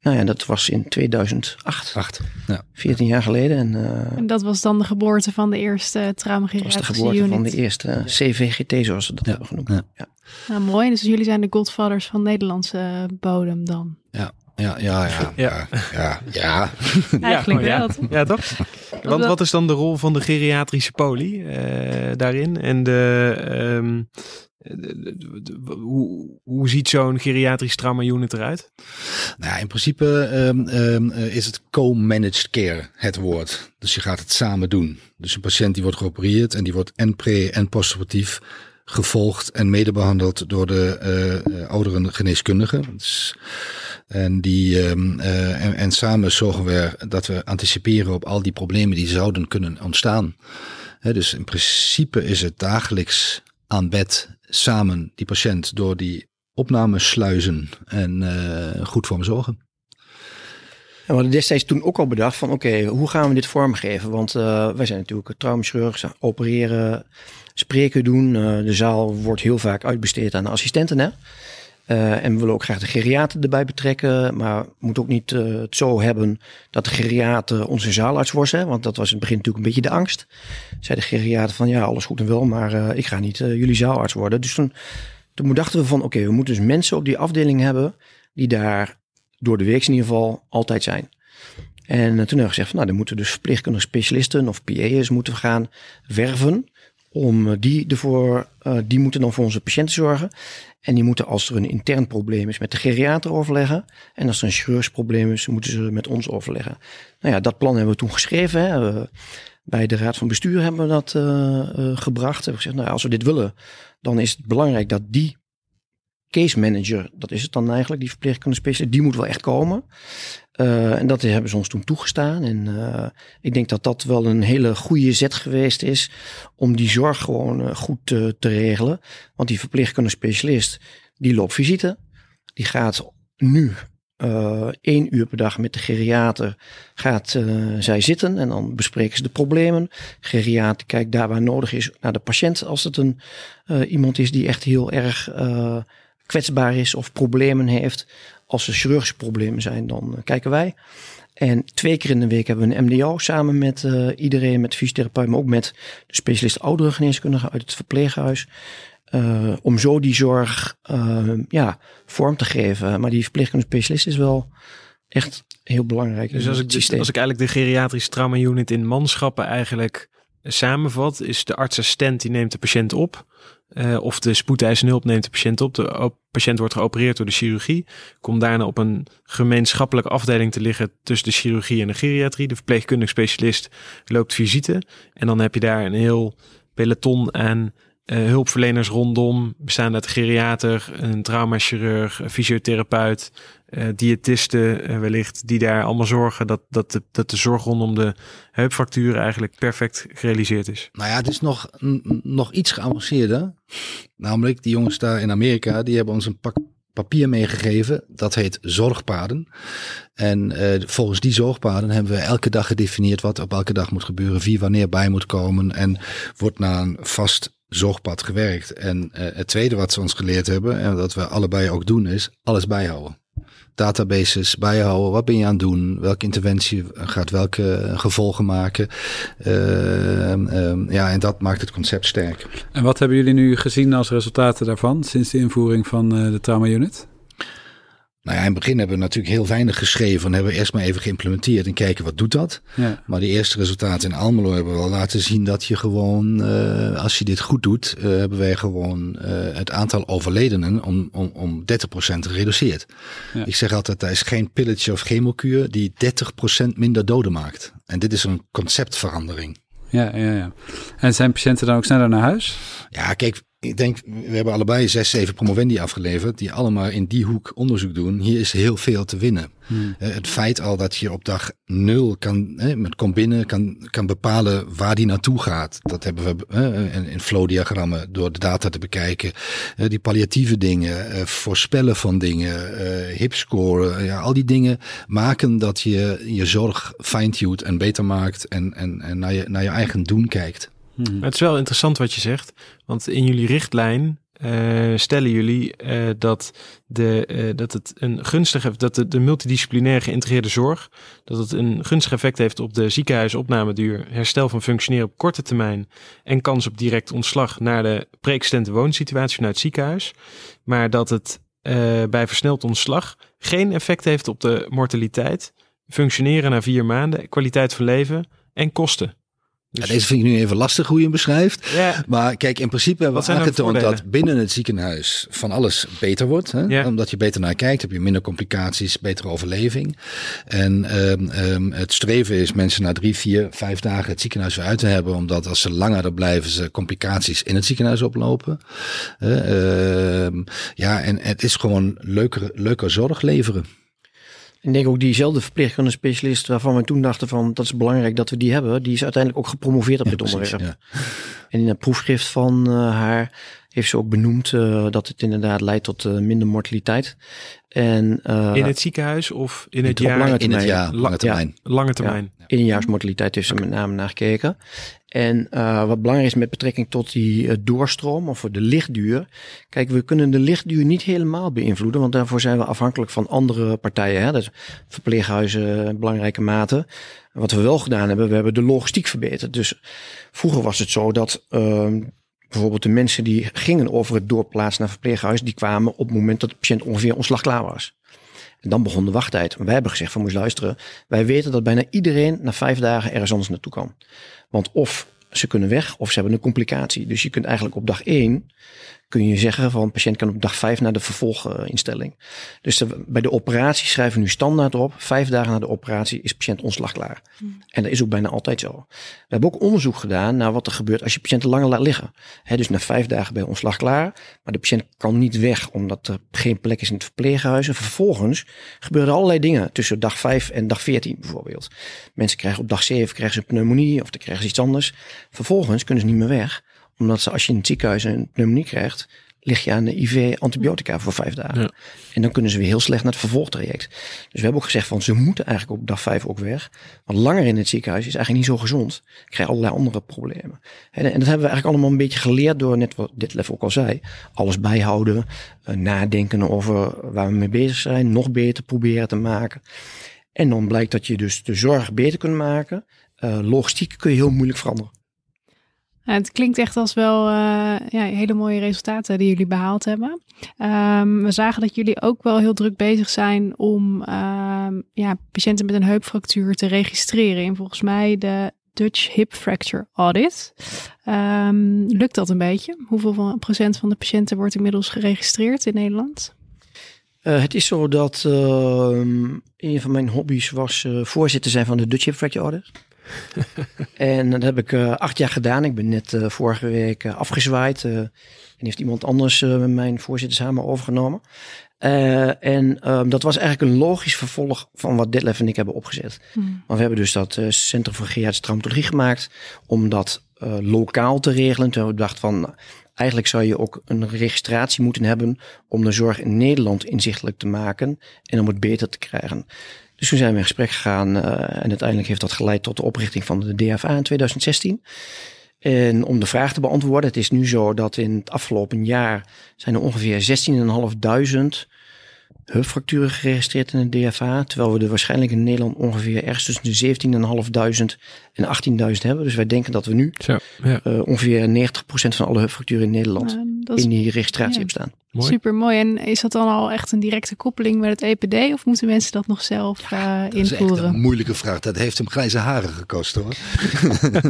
Nou ja, dat was in 2008. Acht, ja. 14 jaar geleden. En, uh, en dat was dan de geboorte van de eerste traumageriatrische Dat was de geboorte unit. van de eerste CVGT, zoals we dat hebben genoemd. Ja. ja. Nou, mooi. Dus jullie zijn de godfathers van Nederlandse bodem dan. Ja. Ja, ja, ja. Ja. Ja, ja. ja. Eigenlijk ja, wel. Ja, toch? Want wat is dan de rol van de geriatrische poli eh, daarin? En de, ehm, hoe, hoe ziet zo'n geriatrisch trauma eruit? Nou, in principe ehm, ehm, eh, is het co-managed care het woord. Dus je gaat het samen doen. Dus een patiënt die wordt geopereerd en die wordt en pre- en postoperatief gevolgd en medebehandeld door de eh, ouderen geneeskundigen. Dus, en, die, ehm, eh, en, en samen zorgen we dat we anticiperen op al die problemen die zouden kunnen ontstaan. Dus in principe is het dagelijks aan bed samen die patiënt door die opnames sluizen en eh, goed voor hem zorgen. En we hadden destijds toen ook al bedacht van oké, hoe gaan we dit vormgeven? Want eh, wij zijn natuurlijk traumachirurg, opereren, spreken doen. Eh, de zaal wordt heel vaak uitbesteed aan de assistenten. Hè? Eh, en we willen ook graag de geriater erbij betrekken. Maar we moeten ook niet eh, het zo hebben dat de geriater onze zaalarts wordt. Hè? Want dat was in het begin natuurlijk een beetje de angst. Zei de geriater van ja, alles goed en wel, maar eh, ik ga niet jullie zaalarts worden. Dus toen, toen dachten we van oké, we moeten dus mensen op die afdeling hebben die daar door de week in ieder geval altijd zijn. En toen hebben we gezegd van nou, dan moeten we dus verpleegkundige specialisten of PA's moeten we gaan werven. Om die ervoor, die moeten dan voor onze patiënten zorgen. En die moeten als er een intern probleem is met de geriater overleggen. En als er een chirurgisch probleem is, moeten ze met ons overleggen. Nou ja, dat plan hebben we toen geschreven. Hè. Bij de raad van bestuur hebben we dat eh, eh, gebracht. Hebben gezegd, nou als we dit willen, dan is het belangrijk dat die case manager, dat is het dan eigenlijk, die verpleegkundige specialist, die moet wel echt komen. Eh, en dat hebben ze ons toen toegestaan. En eh, ik denk dat dat wel een hele goede zet geweest is om die zorg gewoon eh, goed te, regelen. Want die verpleegkundige specialist, die loopt visite. Die gaat nu één uur per dag met de geriater gaat zij zitten en dan bespreken ze de problemen. Geriater kijkt daar waar nodig is naar de patiënt als het een, iemand is die echt heel erg kwetsbaar is of problemen heeft. Als er chirurgische problemen zijn, dan eh, kijken wij. En twee keer in de week hebben we een MDO samen met eh, iedereen, met fysiotherapeut, maar ook met de specialist oudere geneeskundige uit het verpleeghuis. Eh, om zo die zorg ja, vorm te geven. Maar die verpleegkundige specialist is wel echt heel belangrijk. Dus als ik, als ik eigenlijk de geriatrische trauma unit in manschappen eigenlijk samenvat, is de artsassistent die neemt de patiënt op. eh, of de spoedeisende hulp neemt de patiënt op. De patiënt wordt geopereerd door de chirurgie. Komt daarna op een gemeenschappelijke afdeling te liggen tussen de chirurgie en de geriatrie. De verpleegkundige specialist loopt visite. En dan heb je daar een heel peloton aan hulpverleners rondom. Bestaande uit geriater, een traumachirurg, een fysiotherapeut, eh diëtisten eh, wellicht. Die daar allemaal zorgen dat, dat, de, dat de zorg rondom de heupfracturen eigenlijk perfect gerealiseerd is. Nou ja, het is nog, nog iets geavanceerder. Namelijk, die jongens daar in Amerika, die hebben ons een pak papier meegegeven. Dat heet zorgpaden. En eh, volgens die zorgpaden hebben we elke dag gedefinieerd wat op elke dag moet gebeuren. Wie wanneer bij moet komen. En wordt naar een vast zorgpad gewerkt. En eh, het tweede wat ze ons geleerd hebben, en dat we allebei ook doen, is alles bijhouden. Databases bijhouden. Wat ben je aan het doen? Welke interventie gaat welke gevolgen maken? Ehm, ehm, ja, en dat maakt het concept sterk. En wat hebben jullie nu gezien als resultaten daarvan sinds de invoering van eh, de trauma unit? Nou ja, in het begin hebben we natuurlijk heel weinig geschreven. En hebben we eerst maar even geïmplementeerd en kijken wat doet dat. Ja. Maar die eerste resultaten in Almelo hebben we wel laten zien dat je gewoon, eh, als je dit goed doet, eh, hebben wij gewoon eh, het aantal overledenen om, om, om 30% gereduceerd. Ja. Ik zeg altijd, daar is geen pilletje of chemokuur die 30% minder doden maakt. En dit is een conceptverandering. Ja, ja, ja. En zijn patiënten dan ook sneller naar huis? Ja, kijk, ik denk, we hebben allebei zes, zeven promovendi afgeleverd, die allemaal in die hoek onderzoek doen. Hier is heel veel te winnen. Eh, Het feit al dat je op dag nul kan, hè, met kom binnen, kan, kan bepalen waar die naartoe gaat. Dat hebben we eh, in, in flowdiagrammen door de data te bekijken. Eh, die palliatieve dingen, voorspellen van dingen, hipscoren, ja, al die dingen maken dat je je zorg fine-tuned en beter maakt en, en, en naar, je, naar je eigen doen kijkt. Maar het is wel interessant wat je zegt, want in jullie richtlijn eh, stellen jullie eh, dat, de, eh, dat het een gunstige, dat de, multidisciplinaire geïntegreerde zorg, dat het een gunstig effect heeft op de ziekenhuisopnameduur, herstel van functioneren op korte termijn en kans op direct ontslag naar de pre-existente woonsituatie vanuit het ziekenhuis. Maar dat het bij versneld ontslag geen effect heeft op de mortaliteit, functioneren na vier maanden, kwaliteit van leven en kosten. Ja, deze vind ik nu even lastig hoe je hem beschrijft. Maar kijk, in principe hebben Wat we dan aangetoond dat binnen het ziekenhuis van alles beter wordt. Hè? Omdat je beter naar kijkt, heb je minder complicaties, betere overleving. En ehm, ehm, het streven is mensen na drie, vier, vijf dagen het ziekenhuis weer uit te hebben. Omdat als ze langer er blijven, ze complicaties in het ziekenhuis oplopen. Eh, ehm, ja, en het is gewoon leuker, leuker zorg leveren. Ik denk ook diezelfde verpleegkundige specialist waarvan we toen dachten van dat is belangrijk dat we die hebben, die is uiteindelijk ook gepromoveerd op dit precies, onderwerp. ja. En in het proefschrift van eh, haar heeft ze ook benoemd eh, dat het inderdaad leidt tot eh, minder mortaliteit. En eh, in het ziekenhuis of in het op jaar, lange In het jaar, lange termijn. lange termijn. Eénjaarsmortaliteit heeft ze met name naar gekeken. En eh, wat belangrijk is met betrekking tot die eh, doorstroom of de lichtduur. Kijk, we kunnen de lichtduur niet helemaal beïnvloeden, want daarvoor zijn we afhankelijk van andere partijen. Hè? Dus verpleeghuizen, belangrijke mate. Wat we wel gedaan hebben, we hebben de logistiek verbeterd. Dus vroeger was het zo dat ehm, bijvoorbeeld de mensen die gingen over het doorplaatsen naar verpleeghuis, die kwamen op het moment dat de patiënt ongeveer ontslag klaar was. En dan begon de wachttijd. Wij hebben gezegd van moest luisteren. Wij weten dat bijna iedereen na vijf dagen ergens anders naartoe kan. Want of ze kunnen weg of ze hebben een complicatie. Dus je kunt eigenlijk op dag één kun je zeggen van patiënt kan op dag vijf naar de vervolginstelling. Dus de- bij de operatie schrijven we nu standaard op. Vijf dagen na de operatie is patiënt ontslag klaar. En dat is ook bijna altijd zo. We hebben ook onderzoek gedaan naar wat er gebeurt als je patiënten langer laat liggen. Dus na vijf dagen bij ontslag klaar. Maar de patiënt kan niet weg omdat er geen plek is in het verpleeghuis. En vervolgens gebeuren er allerlei dingen tussen dag 5 en dag 14 bijvoorbeeld. Mensen krijgen op dag 7 krijgen ze een pneumonie of dan krijgen ze iets anders. Vervolgens kunnen ze niet meer weg. Omdat ze als je in het ziekenhuis een pneumonie krijgt, lig je aan de IV antibiotica voor vijf dagen. Ja. En dan kunnen ze weer heel slecht naar het vervolgtraject. Dus we hebben ook gezegd van ze moeten eigenlijk op dag 5 ook weg. Want langer in het ziekenhuis is eigenlijk niet zo gezond. Je krijgt allerlei andere problemen. En, en dat hebben we eigenlijk allemaal een beetje geleerd door net wat dit level ook al zei. Alles bijhouden, eh, nadenken over waar we mee bezig zijn, nog beter proberen te maken. En dan blijkt dat je dus de zorg beter kunt maken. Eh, logistiek kun je heel moeilijk veranderen. Ja, het klinkt echt als wel eh, ja, hele mooie resultaten die jullie behaald hebben. Ehm, we zagen dat jullie ook wel heel druk bezig zijn om ehm, ja, patiënten met een heupfractuur te registreren. In volgens mij de Dutch Hip Fracture Audit. Ehm, lukt dat een beetje? Hoeveel procent van de patiënten wordt inmiddels geregistreerd in Nederland? Eh, het is zo dat een van mijn hobby's was eh, voorzitter zijn van de Dutch Hip Fracture Audit. En dat heb ik eh, acht jaar gedaan. Ik ben net eh, vorige week eh, afgezwaaid. en heeft iemand anders mijn voorzittershamer overgenomen. En ehm, dat was eigenlijk een logisch vervolg van wat Detlef en ik hebben opgezet. Maar we hebben dus dat Centrum voor Geriatrische Traumatologie gemaakt om dat lokaal te regelen. Toen hebben we bedacht van, eigenlijk zou je ook een registratie moeten hebben om de zorg in Nederland inzichtelijk te maken en om het beter te krijgen. Dus toen zijn we in gesprek gegaan eh, en uiteindelijk heeft dat geleid tot de oprichting van de DFA in 2016. En om de vraag te beantwoorden, het is nu zo dat in het afgelopen jaar zijn er ongeveer 16.500 heupfracturen geregistreerd in de DFA. Terwijl we er waarschijnlijk in Nederland ongeveer ergens tussen de 17.500 en 18.000 hebben. Dus wij denken dat we nu Zo, ja, eh, ongeveer 90% van alle heupfracturen in Nederland is in die registratie ja. hebben staan. Mooi. super mooi. En is dat dan al echt een directe koppeling met het EPD? Of moeten mensen dat nog zelf eh, Dat is echt invoeren? een moeilijke vraag. Dat heeft hem grijze haren gekost hoor.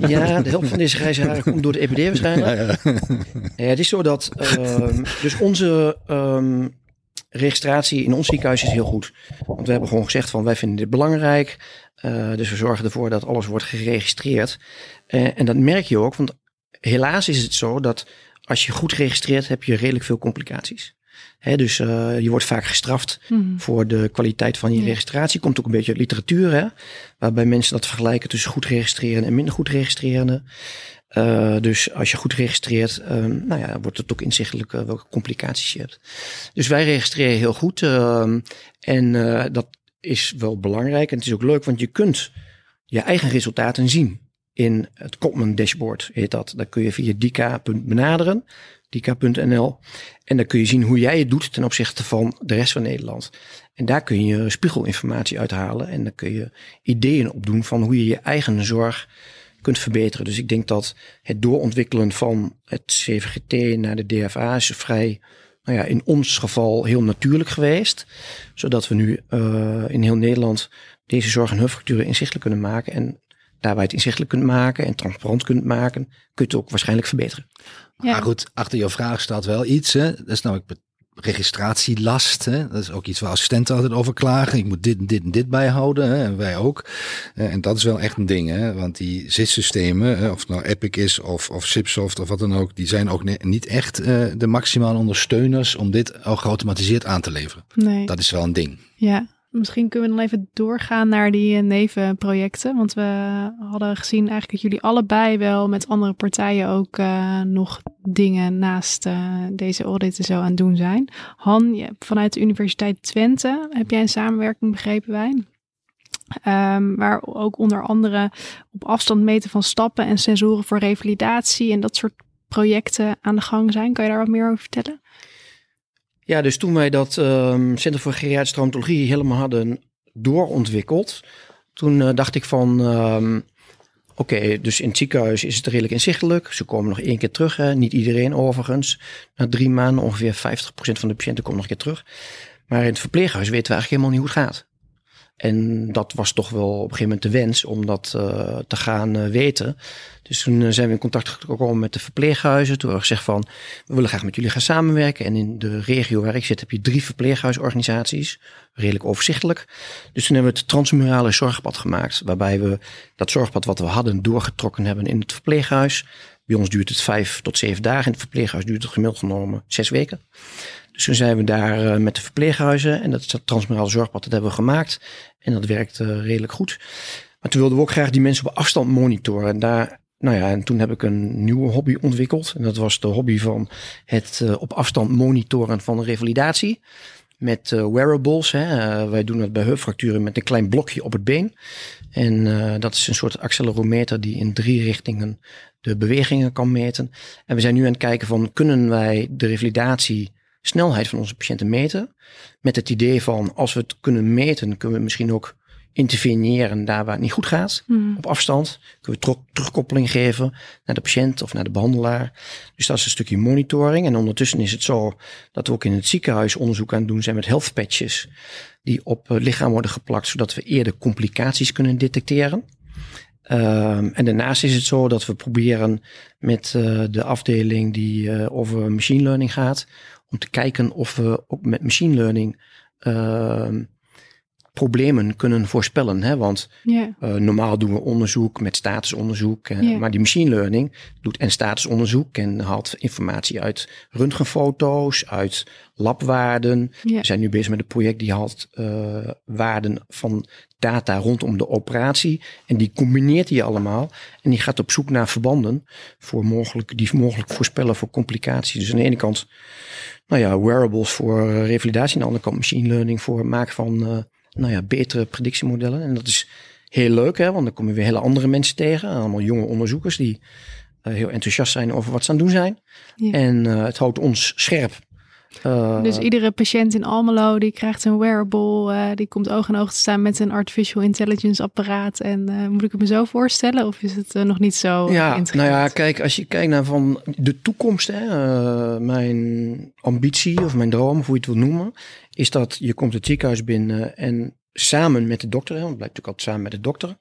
Ja, de helft van deze grijze haren komt door de EPD waarschijnlijk. Ja, ja. Ja, het is zo dat ehm, dus onze ehm, registratie in ons ziekenhuis is heel goed. Want we hebben gewoon gezegd van wij vinden dit belangrijk. Eh, dus we zorgen ervoor dat alles wordt geregistreerd. Eh, en dat merk je ook, want helaas is het zo dat als je goed registreert, heb je redelijk veel complicaties. Dus eh, je wordt vaak gestraft Mhm. voor de kwaliteit van je Ja. registratie. Komt ook een beetje uit literatuur, hè, waarbij mensen dat vergelijken tussen goed registreren en minder goed registreren. Eh, dus als je goed registreert, ehm, nou ja, wordt het ook inzichtelijk eh, welke complicaties je hebt. Dus wij registreren heel goed ehm, en dat is wel belangrijk. En het is ook leuk, want je kunt je eigen resultaten zien in het Copman dashboard, heet dat. Daar kun je via dika.benaderen, dika.nl. En dan kun je zien hoe jij het doet ten opzichte van de rest van Nederland. En daar kun je spiegelinformatie uithalen en dan kun je ideeën opdoen van hoe je je eigen zorg kunt verbeteren. Dus ik denk dat het doorontwikkelen van het CVGT naar de DFA is vrij nou ja, in ons geval heel natuurlijk geweest. Zodat we nu uh, in heel Nederland deze zorg- en hulpfacturen inzichtelijk kunnen maken. En daar waar je het inzichtelijk kunt maken en transparant kunt maken, kun je het ook waarschijnlijk verbeteren. Ja. Maar goed, achter jouw vraag staat wel iets. Hè? Dat is namelijk registratielast. Hè? Dat is ook iets waar assistenten altijd over klagen. Ik moet dit en dit en dit bijhouden. Hè? En wij ook. Eh, en dat is wel echt een ding. Hè? Want die zitsystemen, of het nou Epic is of, of Zipsoft of wat dan ook, die zijn ook niet echt uh, de maximale ondersteuners om dit al geautomatiseerd aan te leveren. Nee. Dat is wel een ding. Ja. Misschien kunnen we dan even doorgaan naar die eh, nevenprojecten. Want we hadden gezien eigenlijk dat jullie allebei wel met andere partijen ook uh, nog dingen naast uh, deze audit zo aan het doen zijn. Han, vanuit de Universiteit Twente heb jij een samenwerking begrepen wij? Um, waar ook onder andere op afstand meten van stappen en sensoren voor revalidatie en dat soort projecten aan de gang zijn. Kan je daar wat meer over vertellen? Ja, dus toen wij dat um, Centrum voor Geriatrische Traumatologie helemaal hadden doorontwikkeld, toen uh, dacht ik van, um, oké, dus in het ziekenhuis is het redelijk inzichtelijk. Ze komen nog één keer terug, niet iedereen overigens. Na drie maanden ongeveer 50% van de patiënten komt nog een keer terug. Maar in het verpleeghuis weten we eigenlijk helemaal niet hoe het gaat. En dat was toch wel op een gegeven moment de wens om dat uh, te gaan uh, weten. Dus toen uh, zijn we in contact gekomen met de verpleeghuizen. Toen hebben we gezegd van, we willen graag met jullie gaan samenwerken. En in de regio waar ik zit heb je drie verpleeghuisorganisaties. Redelijk overzichtelijk. Dus toen hebben we het transmurale zorgpad gemaakt. Waarbij we dat zorgpad wat we hadden doorgetrokken hebben in het verpleeghuis. Bij ons duurt het vijf tot zeven dagen. In het verpleeghuis duurt het gemiddeld genomen zes weken. Dus toen zijn we daar uh, met de verpleeghuizen en dat is dat transmurale zorgpad, dat hebben we gemaakt. En dat werkt uh, redelijk goed. Maar toen wilden we ook graag die mensen op afstand monitoren. En daar, nou ja, en toen heb ik een nieuwe hobby ontwikkeld. En dat was de hobby van het uh, op afstand monitoren van de revalidatie. Met wearables. Hè. wij doen dat bij heupfracturen met een klein blokje op het been. En dat is een soort accelerometer die in drie richtingen de bewegingen kan meten. En we zijn nu aan het kijken van, kunnen wij de revalidatie snelheid van onze patiënten meten. Met het idee van als we het kunnen meten, kunnen we misschien ook interveneren daar waar het niet goed gaat. Mm. Op afstand kunnen we terugkoppeling geven naar de patiënt of naar de behandelaar. Dus dat is een stukje monitoring. En ondertussen is het zo dat we ook in het ziekenhuis onderzoek aan het doen zijn met health patches. Die op het lichaam worden geplakt, zodat we eerder complicaties kunnen detecteren. Um, en daarnaast is het zo dat we proberen met uh, de afdeling die uh, over machine learning gaat, om te kijken of we ook met machine learning uh, problemen kunnen voorspellen. Hè? Want yeah. uh, normaal doen we onderzoek met statusonderzoek. Uh, yeah. Maar die machine learning doet en statusonderzoek en haalt informatie uit röntgenfoto's, uit labwaarden. Yeah. We zijn nu bezig met een project die haalt uh, waarden van data rondom de operatie. En die combineert die allemaal. En die gaat op zoek naar verbanden voor mogelijk, die mogelijk voorspellen voor complicaties. Dus aan de ene kant, nou ja, wearables voor revalidatie. Aan de andere kant machine learning voor het maken van nou ja, betere predictiemodellen. En dat is heel leuk, hè, want dan kom je weer hele andere mensen tegen. Allemaal jonge onderzoekers die uh, heel enthousiast zijn over wat ze aan het doen zijn. Ja. En uh, het houdt ons scherp. Uh, dus iedere patiënt in Almelo die krijgt een wearable, uh, die komt oog in oog te staan met een artificial intelligence apparaat. En uh, moet ik het me zo voorstellen of is het nog niet zo? Ja, nou ja, kijk, als je kijkt naar van de toekomst, hè, mijn ambitie of mijn droom, of hoe je het wil noemen, is dat je komt het ziekenhuis binnen en samen met de dokter, hè, want het blijft natuurlijk altijd samen met de dokter,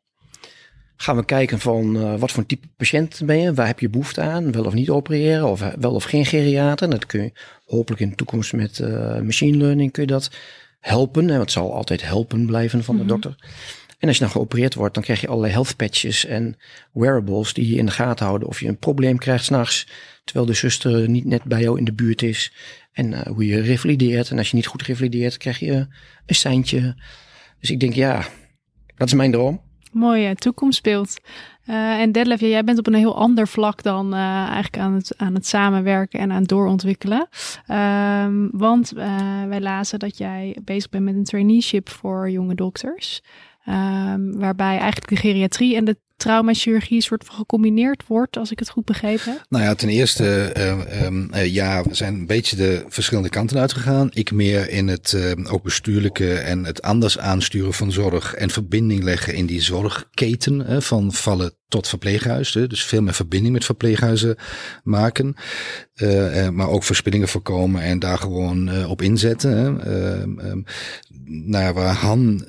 gaan we kijken van uh, wat voor een type patiënt ben je, waar heb je behoefte aan, wel of niet opereren, of wel of geen geriater. Dat kun je hopelijk in de toekomst met uh, machine learning kun je dat helpen. En het zal altijd helpen blijven van de mm -hmm. dokter. En als je dan geopereerd wordt, dan krijg je allerlei health patches en wearables die je in de gaten houden of je een probleem krijgt s'nachts, terwijl de zuster niet net bij jou in de buurt is. En uh, hoe je revalideert. En als je niet goed revalideert, krijg je een seintje. Dus ik denk, ja, dat is mijn droom. Mooie toekomstbeeld. Uh, en Detlef, jij bent op een heel ander vlak dan uh, eigenlijk aan het, aan het samenwerken en aan het doorontwikkelen. Um, want wij lazen dat jij bezig bent met een traineeship voor jonge dokters. Um, waarbij eigenlijk de geriatrie en de traumachirurgie soort van gecombineerd wordt, als ik het goed begrepen heb? Nou ja, ten eerste, eh, ehm, eh, ja, we zijn een beetje de verschillende kanten uitgegaan. Ik meer in het uh, ook bestuurlijke en het anders aansturen van zorg en verbinding leggen in die zorgketen van vallen tot verpleeghuis. Dus veel meer verbinding met verpleeghuizen maken. Maar ook verspillingen voorkomen en daar gewoon op inzetten. Uh, um, nou, waar Han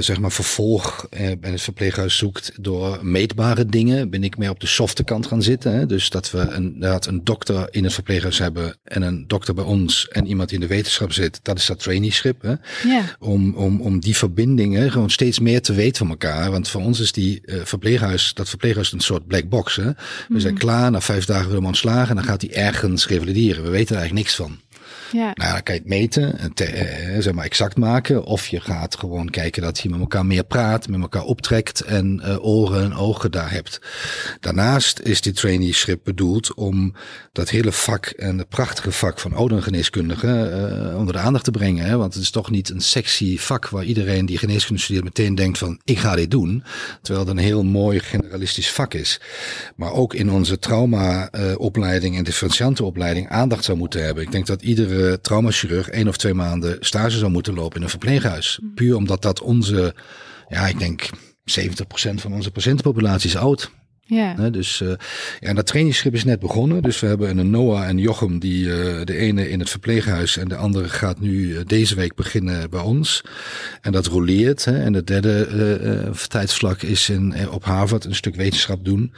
zeg maar vervolg bij het verpleeghuis zoekt door meetbare dingen, ben ik meer op de softe kant gaan zitten. Hè. Dus dat we een, inderdaad een dokter in het verpleeghuis hebben en een dokter bij ons en iemand die in de wetenschap zit. Dat is dat traineeship. Hè. Yeah. Om, om, om die verbindingen gewoon steeds meer te weten van elkaar. Want voor ons is die verpleeghuis, dat verpleeghuis een soort black box. Hè. We zijn klaar, na vijf dagen willen we ontslagen en dan gaat hij ergens revalideren. We weten er eigenlijk niks van. Ja. Nou, dan kan je het meten, te, eh, zeg maar exact maken. Of je gaat gewoon kijken dat je met elkaar meer praat, met elkaar optrekt en uh, oren en ogen daar hebt. Daarnaast is die traineeship bedoeld om dat hele vak en het prachtige vak van ouderengeneeskundige uh, onder de aandacht te brengen. Hè? Want het is toch niet een sexy vak waar iedereen die geneeskunde studeert meteen denkt van ik ga dit doen. Terwijl het een heel mooi generalistisch vak is. Maar ook in onze trauma uh, opleiding en differentiante opleiding aandacht zou moeten hebben. Ik denk dat iedere traumachirurg één of twee maanden stage zou moeten lopen in een verpleeghuis. Puur omdat dat onze, ja, ik denk 70% van onze patiëntenpopulatie is oud. Ja. He, dus uh, ja, dat trainingsschip is net begonnen. Dus we hebben een Noah en Jochem, die uh, de ene in het verpleeghuis en de andere gaat nu uh, deze week beginnen bij ons. En dat roleert. Hè. En de derde tijdsvlak is in, op Harvard een stuk wetenschap doen.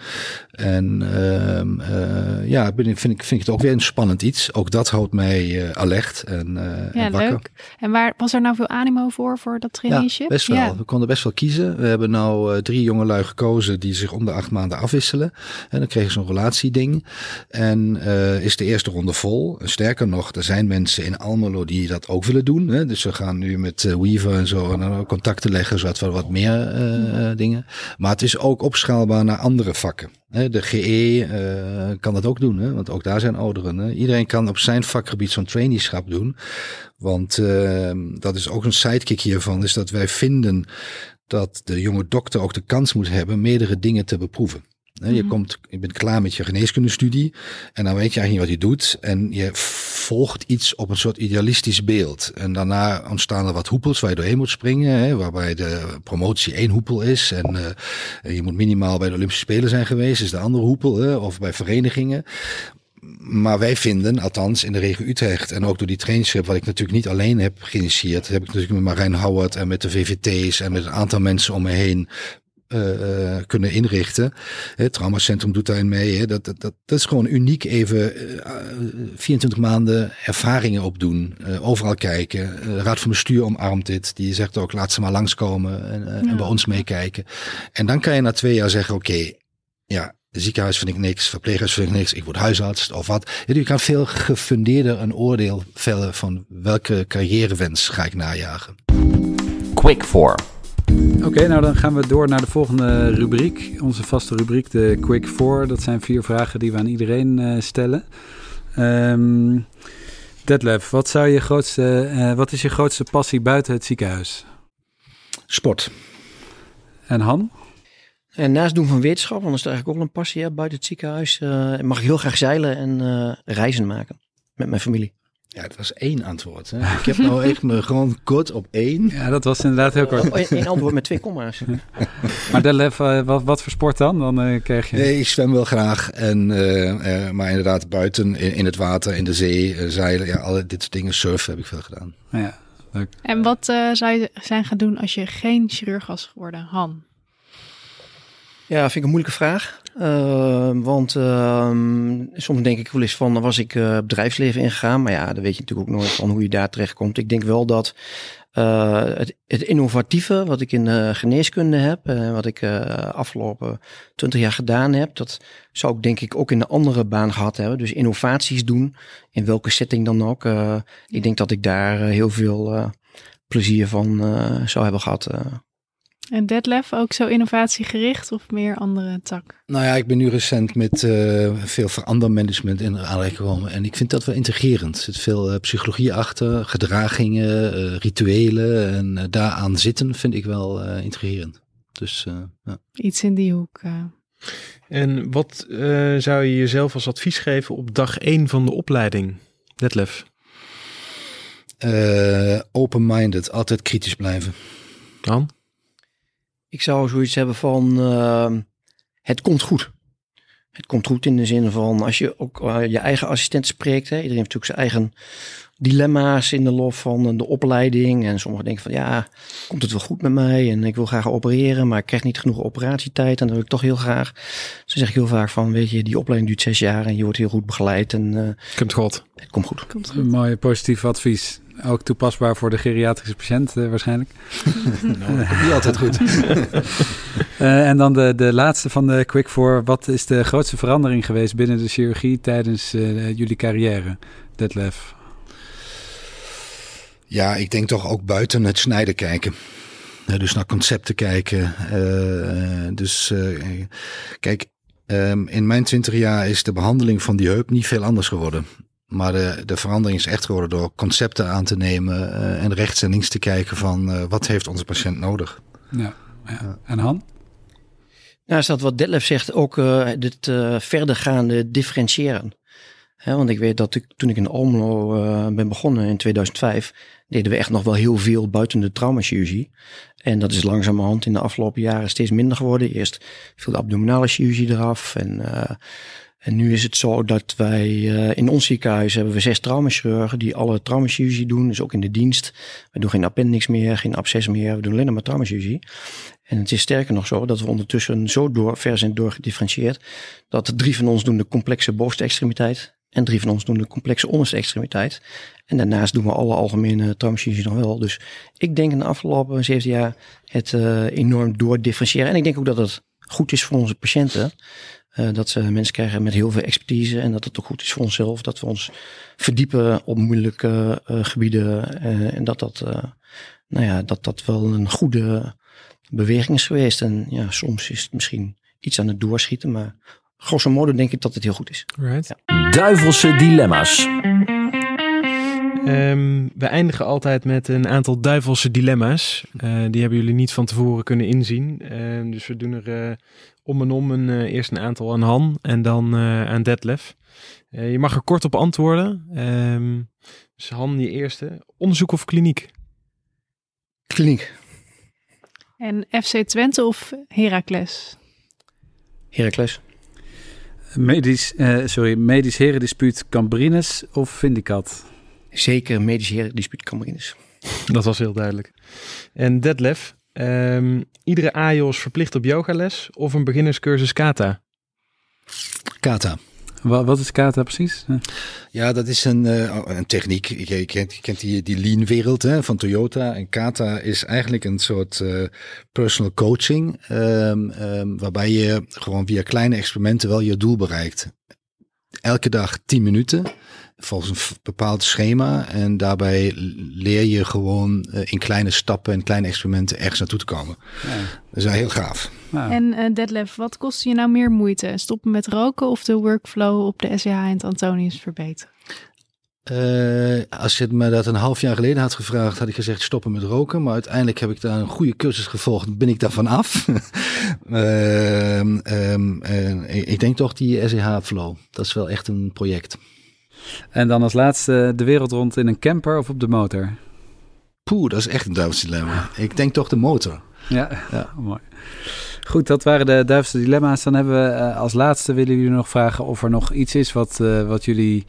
En ehm, ja, vind ik, vind ik het ook weer een spannend iets. Ook dat houdt mij alert en, ja, en wakker. leuk. En waar was er nou veel animo voor, voor dat traineeship? Ja, best wel. Ja. We konden best wel kiezen. We hebben nou drie jongelui gekozen die zich om de acht maanden afwisselen. En dan kreeg je zo'n relatieding. En uh, is de eerste ronde vol. Sterker nog, er zijn mensen in Almelo die dat ook willen doen. Hè? Dus we gaan nu met uh, Weaver en zo contacten leggen, zodat we wat meer uh, dingen. Maar het is ook opschaalbaar naar andere vakken. De GE kan dat ook doen, hè? want ook daar zijn ouderen. Hè? Iedereen kan op zijn vakgebied zo'n traineeship doen. Want uh, dat is ook een sidekick hiervan, is dat wij vinden dat de jonge dokter ook de kans moet hebben meerdere dingen te beproeven. Je, komt, je bent klaar met je geneeskundestudie en dan weet je eigenlijk niet wat je doet. En je volgt iets op een soort idealistisch beeld. En daarna ontstaan er wat hoepels waar je doorheen moet springen. Hè, waarbij de promotie één hoepel is. En uh, je moet minimaal bij de Olympische Spelen zijn geweest, is de andere hoepel. Hè, of bij verenigingen. Maar wij vinden, althans in de regio Utrecht en ook door die trainingsschip, wat ik natuurlijk niet alleen heb geïnitieerd, heb ik natuurlijk met Marijn Howard en met de VVT's en met een aantal mensen om me heen uh, kunnen inrichten. Het traumacentrum doet daarin mee. Hè. Dat, dat, dat, dat is gewoon uniek even uh, 24 maanden ervaringen opdoen. Uh, overal kijken. Raad van bestuur omarmt dit. Die zegt ook laat ze maar langskomen en, ja. en bij ons meekijken. En dan kan je na twee jaar zeggen oké, okay, ja, ziekenhuis vind ik niks, verpleeghuis vind ik niks, ik word huisarts of wat. Je kan veel gefundeerder een oordeel vellen van welke carrièrewens ga ik najagen. Quick for. Oké, okay, nou dan gaan we door naar de volgende rubriek. Onze vaste rubriek, de Quick Four. Dat zijn vier vragen die we aan iedereen uh, stellen. Um, Detlef, wat, zou je grootste, uh, wat is je grootste passie buiten het ziekenhuis? Sport. En Han? En naast doen van wetenschap, want dat is eigenlijk ook wel een passie hè, buiten het ziekenhuis, uh, mag ik heel graag zeilen en uh, reizen maken met mijn familie. Ja, het was één antwoord. Hè? Ik heb nou echt me gewoon kort op één. Ja, dat was inderdaad heel kort. Oh, Eén antwoord met twee komma's. maar Delef, uh, wat, wat voor sport dan? Dan uh, krijg je... Nee, ik zwem wel graag. En, uh, maar inderdaad buiten, in, in, het water, in de zee, zeilen, ja, alle dit soort dingen, surfen heb ik veel gedaan. Ja, leuk. En wat zou je zijn gaan doen als je geen chirurg was geworden, Han? Ja, vind ik een moeilijke vraag. Uh, want uh, soms denk ik wel eens van, was ik uh, bedrijfsleven ingegaan. Maar ja, dan weet je natuurlijk ook nooit van hoe je daar terecht komt. Ik denk wel dat uh, het, het, innovatieve wat ik in de geneeskunde heb, en wat ik afgelopen twintig jaar gedaan heb, dat zou ik denk ik ook in de andere baan gehad hebben. Dus innovaties doen, in welke setting dan ook. ik denk dat ik daar heel veel plezier van zou hebben gehad. En Detlef ook zo innovatiegericht of meer andere tak? Nou ja, ik ben nu recent met uh, veel verandermanagement in aanraking gekomen. En ik vind dat wel integrerend. Er zit veel uh, psychologie achter, gedragingen, uh, rituelen. En daaraan zitten vind ik wel integrerend. Dus uh, ja. Iets in die hoek. Uh. En wat uh, zou je jezelf als advies geven op dag 1 van de opleiding, Detlef? Open-minded, altijd kritisch blijven. Dan? Ik zou zoiets hebben van, het komt goed. Het komt goed in de zin van als je ook uh, je eigen assistent spreekt. Hè, iedereen heeft natuurlijk zijn eigen dilemma's in de loop van de opleiding. En sommigen denken van ja, komt het wel goed met mij? En ik wil graag opereren, maar ik krijg niet genoeg operatietijd. En dat wil ik toch heel graag. Dus dan zeg ik heel vaak van weet je, die opleiding duurt zes jaar en je wordt heel goed begeleid. En uh, komt goed. Het komt goed. Komt goed. Een mooi positief advies. Ook toepasbaar voor de geriatrische patiënt uh, waarschijnlijk. nou, niet altijd goed. uh, en dan de, de laatste van de Quick voor. Wat is de grootste verandering geweest binnen de chirurgie tijdens uh, jullie carrière, Detlef? Ja, ik denk toch ook buiten het snijden kijken. dus naar concepten kijken. dus kijk, um, in mijn twintig jaar is de behandeling van die heup niet veel anders geworden. Maar de, de verandering is echt geworden door concepten aan te nemen uh, en rechts en links te kijken van uh, wat heeft onze patiënt nodig. Ja, ja. en Han? Nou, is dat wat Detlef zegt, ook uh, dit verdergaande differentiëren. He, want ik weet dat ik, toen ik in Almelo ben begonnen in 2005, deden we echt nog wel heel veel buiten de traumachirurgie. En dat is langzamerhand in de afgelopen jaren steeds minder geworden. Eerst viel de abdominale chirurgie eraf en en nu is het zo dat wij uh, in ons ziekenhuis hebben we zes traumachirurgen die alle traumachirurgie doen. Dus ook in de dienst. We doen geen appendix meer, geen absces meer. We doen alleen maar traumachirurgie. En het is sterker nog zo dat we ondertussen zo door, ver zijn doorgedifferentieerd. Dat drie van ons doen de complexe bovenste extremiteit. En drie van ons doen de complexe onderste extremiteit. En daarnaast doen we alle algemene traumachirurgie nog wel. Dus ik denk in de afgelopen 17 jaar het uh, enorm doordifferentiëren. En ik denk ook dat het goed is voor onze patiënten. Uh, dat ze mensen krijgen met heel veel expertise en dat het ook goed is voor onszelf. Dat we ons verdiepen op moeilijke uh, gebieden. Uh, en dat dat, nou ja, dat dat wel een goede beweging is geweest. En ja, soms is het misschien iets aan het doorschieten, maar grosso modo denk ik dat het heel goed is. Right. Ja. Duivelse dilemma's. Um, we eindigen altijd met een aantal duivelse dilemma's. Uh, die hebben jullie niet van tevoren kunnen inzien. Uh, dus we doen er uh, om en om een, eerst een aantal aan Han en dan aan Detlef. je mag er kort op antwoorden. Um, dus Han, je eerste. Onderzoek of kliniek? Kliniek. En FC Twente of Heracles? Heracles. Medisch, sorry, medisch herendispuut Cambrines of Vindicat? Zeker medisch herendispuut Cambrines. Dat was heel duidelijk. En Detlef, um, iedere AJOS verplicht op yogales of een beginnerscursus kata? Kata. Wat, wat is kata precies? Ja, dat is een, uh, een techniek. Je, je, kent, je kent die, die lean wereld hè, van Toyota. En kata is eigenlijk een soort uh, personal coaching. Um, um, waarbij je gewoon via kleine experimenten wel je doel bereikt. Elke dag 10 minuten volgens een bepaald schema. En daarbij leer je gewoon uh, in kleine stappen en kleine experimenten ergens naartoe te komen. Ja. Dat is heel gaaf. Ja. En uh, Detlef, wat kost je nou meer moeite? Stoppen met roken of de workflow op de SCH in het Antonius verbeteren? Uh, als je me dat een half jaar geleden had gevraagd, had ik gezegd stoppen met roken. Maar uiteindelijk heb ik daar een goede cursus gevolgd, ben ik daarvan af. uh, um, ik denk toch die SEH Flow, dat is wel echt een project. En dan als laatste de wereld rond in een camper of op de motor? Poeh, dat is echt een duivelse dilemma. Ik denk toch de motor. Ja, ja. mooi. Goed, dat waren de duivelse dilemma's. Dan hebben we uh, als laatste willen jullie nog vragen of er nog iets is wat, uh, wat jullie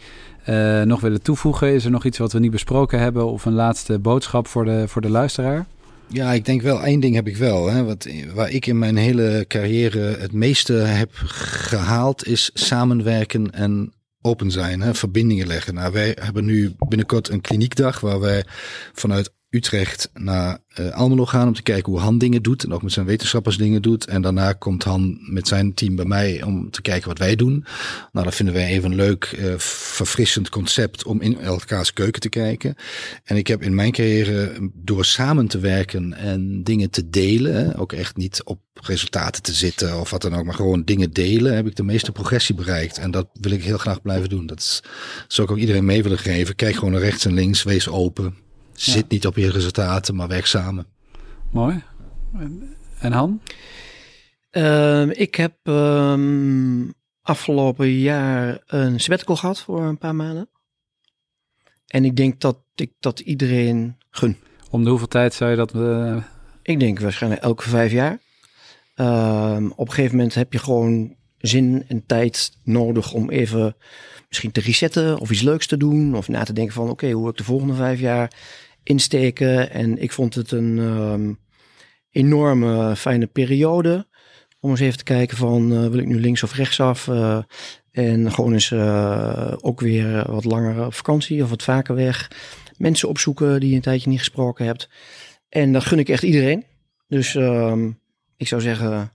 uh, nog willen toevoegen. Is er nog iets wat we niet besproken hebben of een laatste boodschap voor de, voor de luisteraar? Ja, ik denk wel, één ding heb ik wel. Hè, wat, waar ik in mijn hele carrière het meeste heb gehaald is samenwerken en open zijn, hè, verbindingen leggen. Nou, wij hebben nu binnenkort een kliniekdag waar wij vanuit Utrecht naar uh, Almelo gaan om te kijken hoe Han dingen doet en ook met zijn wetenschappers dingen doet. En daarna komt Han met zijn team bij mij om te kijken wat wij doen. Nou, dat vinden wij even een leuk, uh, verfrissend concept om in elkaars keuken te kijken. En ik heb in mijn carrière door samen te werken en dingen te delen, ook echt niet op resultaten te zitten of wat dan ook, maar gewoon dingen delen, heb ik de meeste progressie bereikt. En dat wil ik heel graag blijven doen. Dat zou ik ook iedereen mee willen geven. Kijk gewoon naar rechts en links, wees open. Zit ja. niet op je resultaten, maar werk samen. Mooi. En Han? Ehm, ik heb ehm, afgelopen jaar een sabbatical gehad voor een paar maanden. En ik denk dat ik dat iedereen gun. Om de hoeveel tijd zou je dat... eh, Ik denk waarschijnlijk elke vijf jaar. Ehm, op een gegeven moment heb je gewoon zin en tijd nodig om even misschien te resetten of iets leuks te doen. Of na te denken van oké, hoe wil ik de volgende vijf jaar insteken. En ik vond het een ehm, enorme fijne periode. Om eens even te kijken van eh, wil ik nu links of rechtsaf. eh en gewoon eens eh, ook weer wat langer op vakantie of wat vaker weg. Mensen opzoeken die je een tijdje niet gesproken hebt. En dat gun ik echt iedereen. Dus ehm, ik zou zeggen,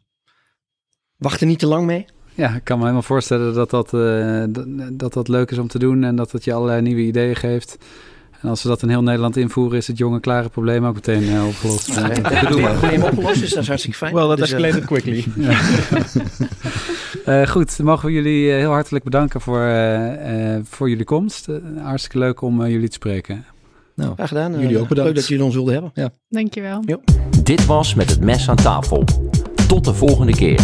wacht er niet te lang mee. Ja, ik kan me helemaal voorstellen dat dat, dat dat leuk is om te doen en dat het je allerlei nieuwe ideeën geeft. En als we dat in heel Nederland invoeren, is het jonge klare probleem ook meteen eh, opgelost. Ja, het probleem opgelost, dus dat is hartstikke fijn. Well, that Dus, eh, escalated quickly. Eh, goed, dan mogen we jullie eh, heel hartelijk bedanken voor, eh, eh, voor jullie komst. Eh, hartstikke leuk om eh, jullie te spreken. Nou, Graag gedaan. Jullie Eh, ook bedankt. Leuk dat jullie ons wilden hebben. Dankjewel. Dit was Met het Mes aan tafel. Tot de volgende keer.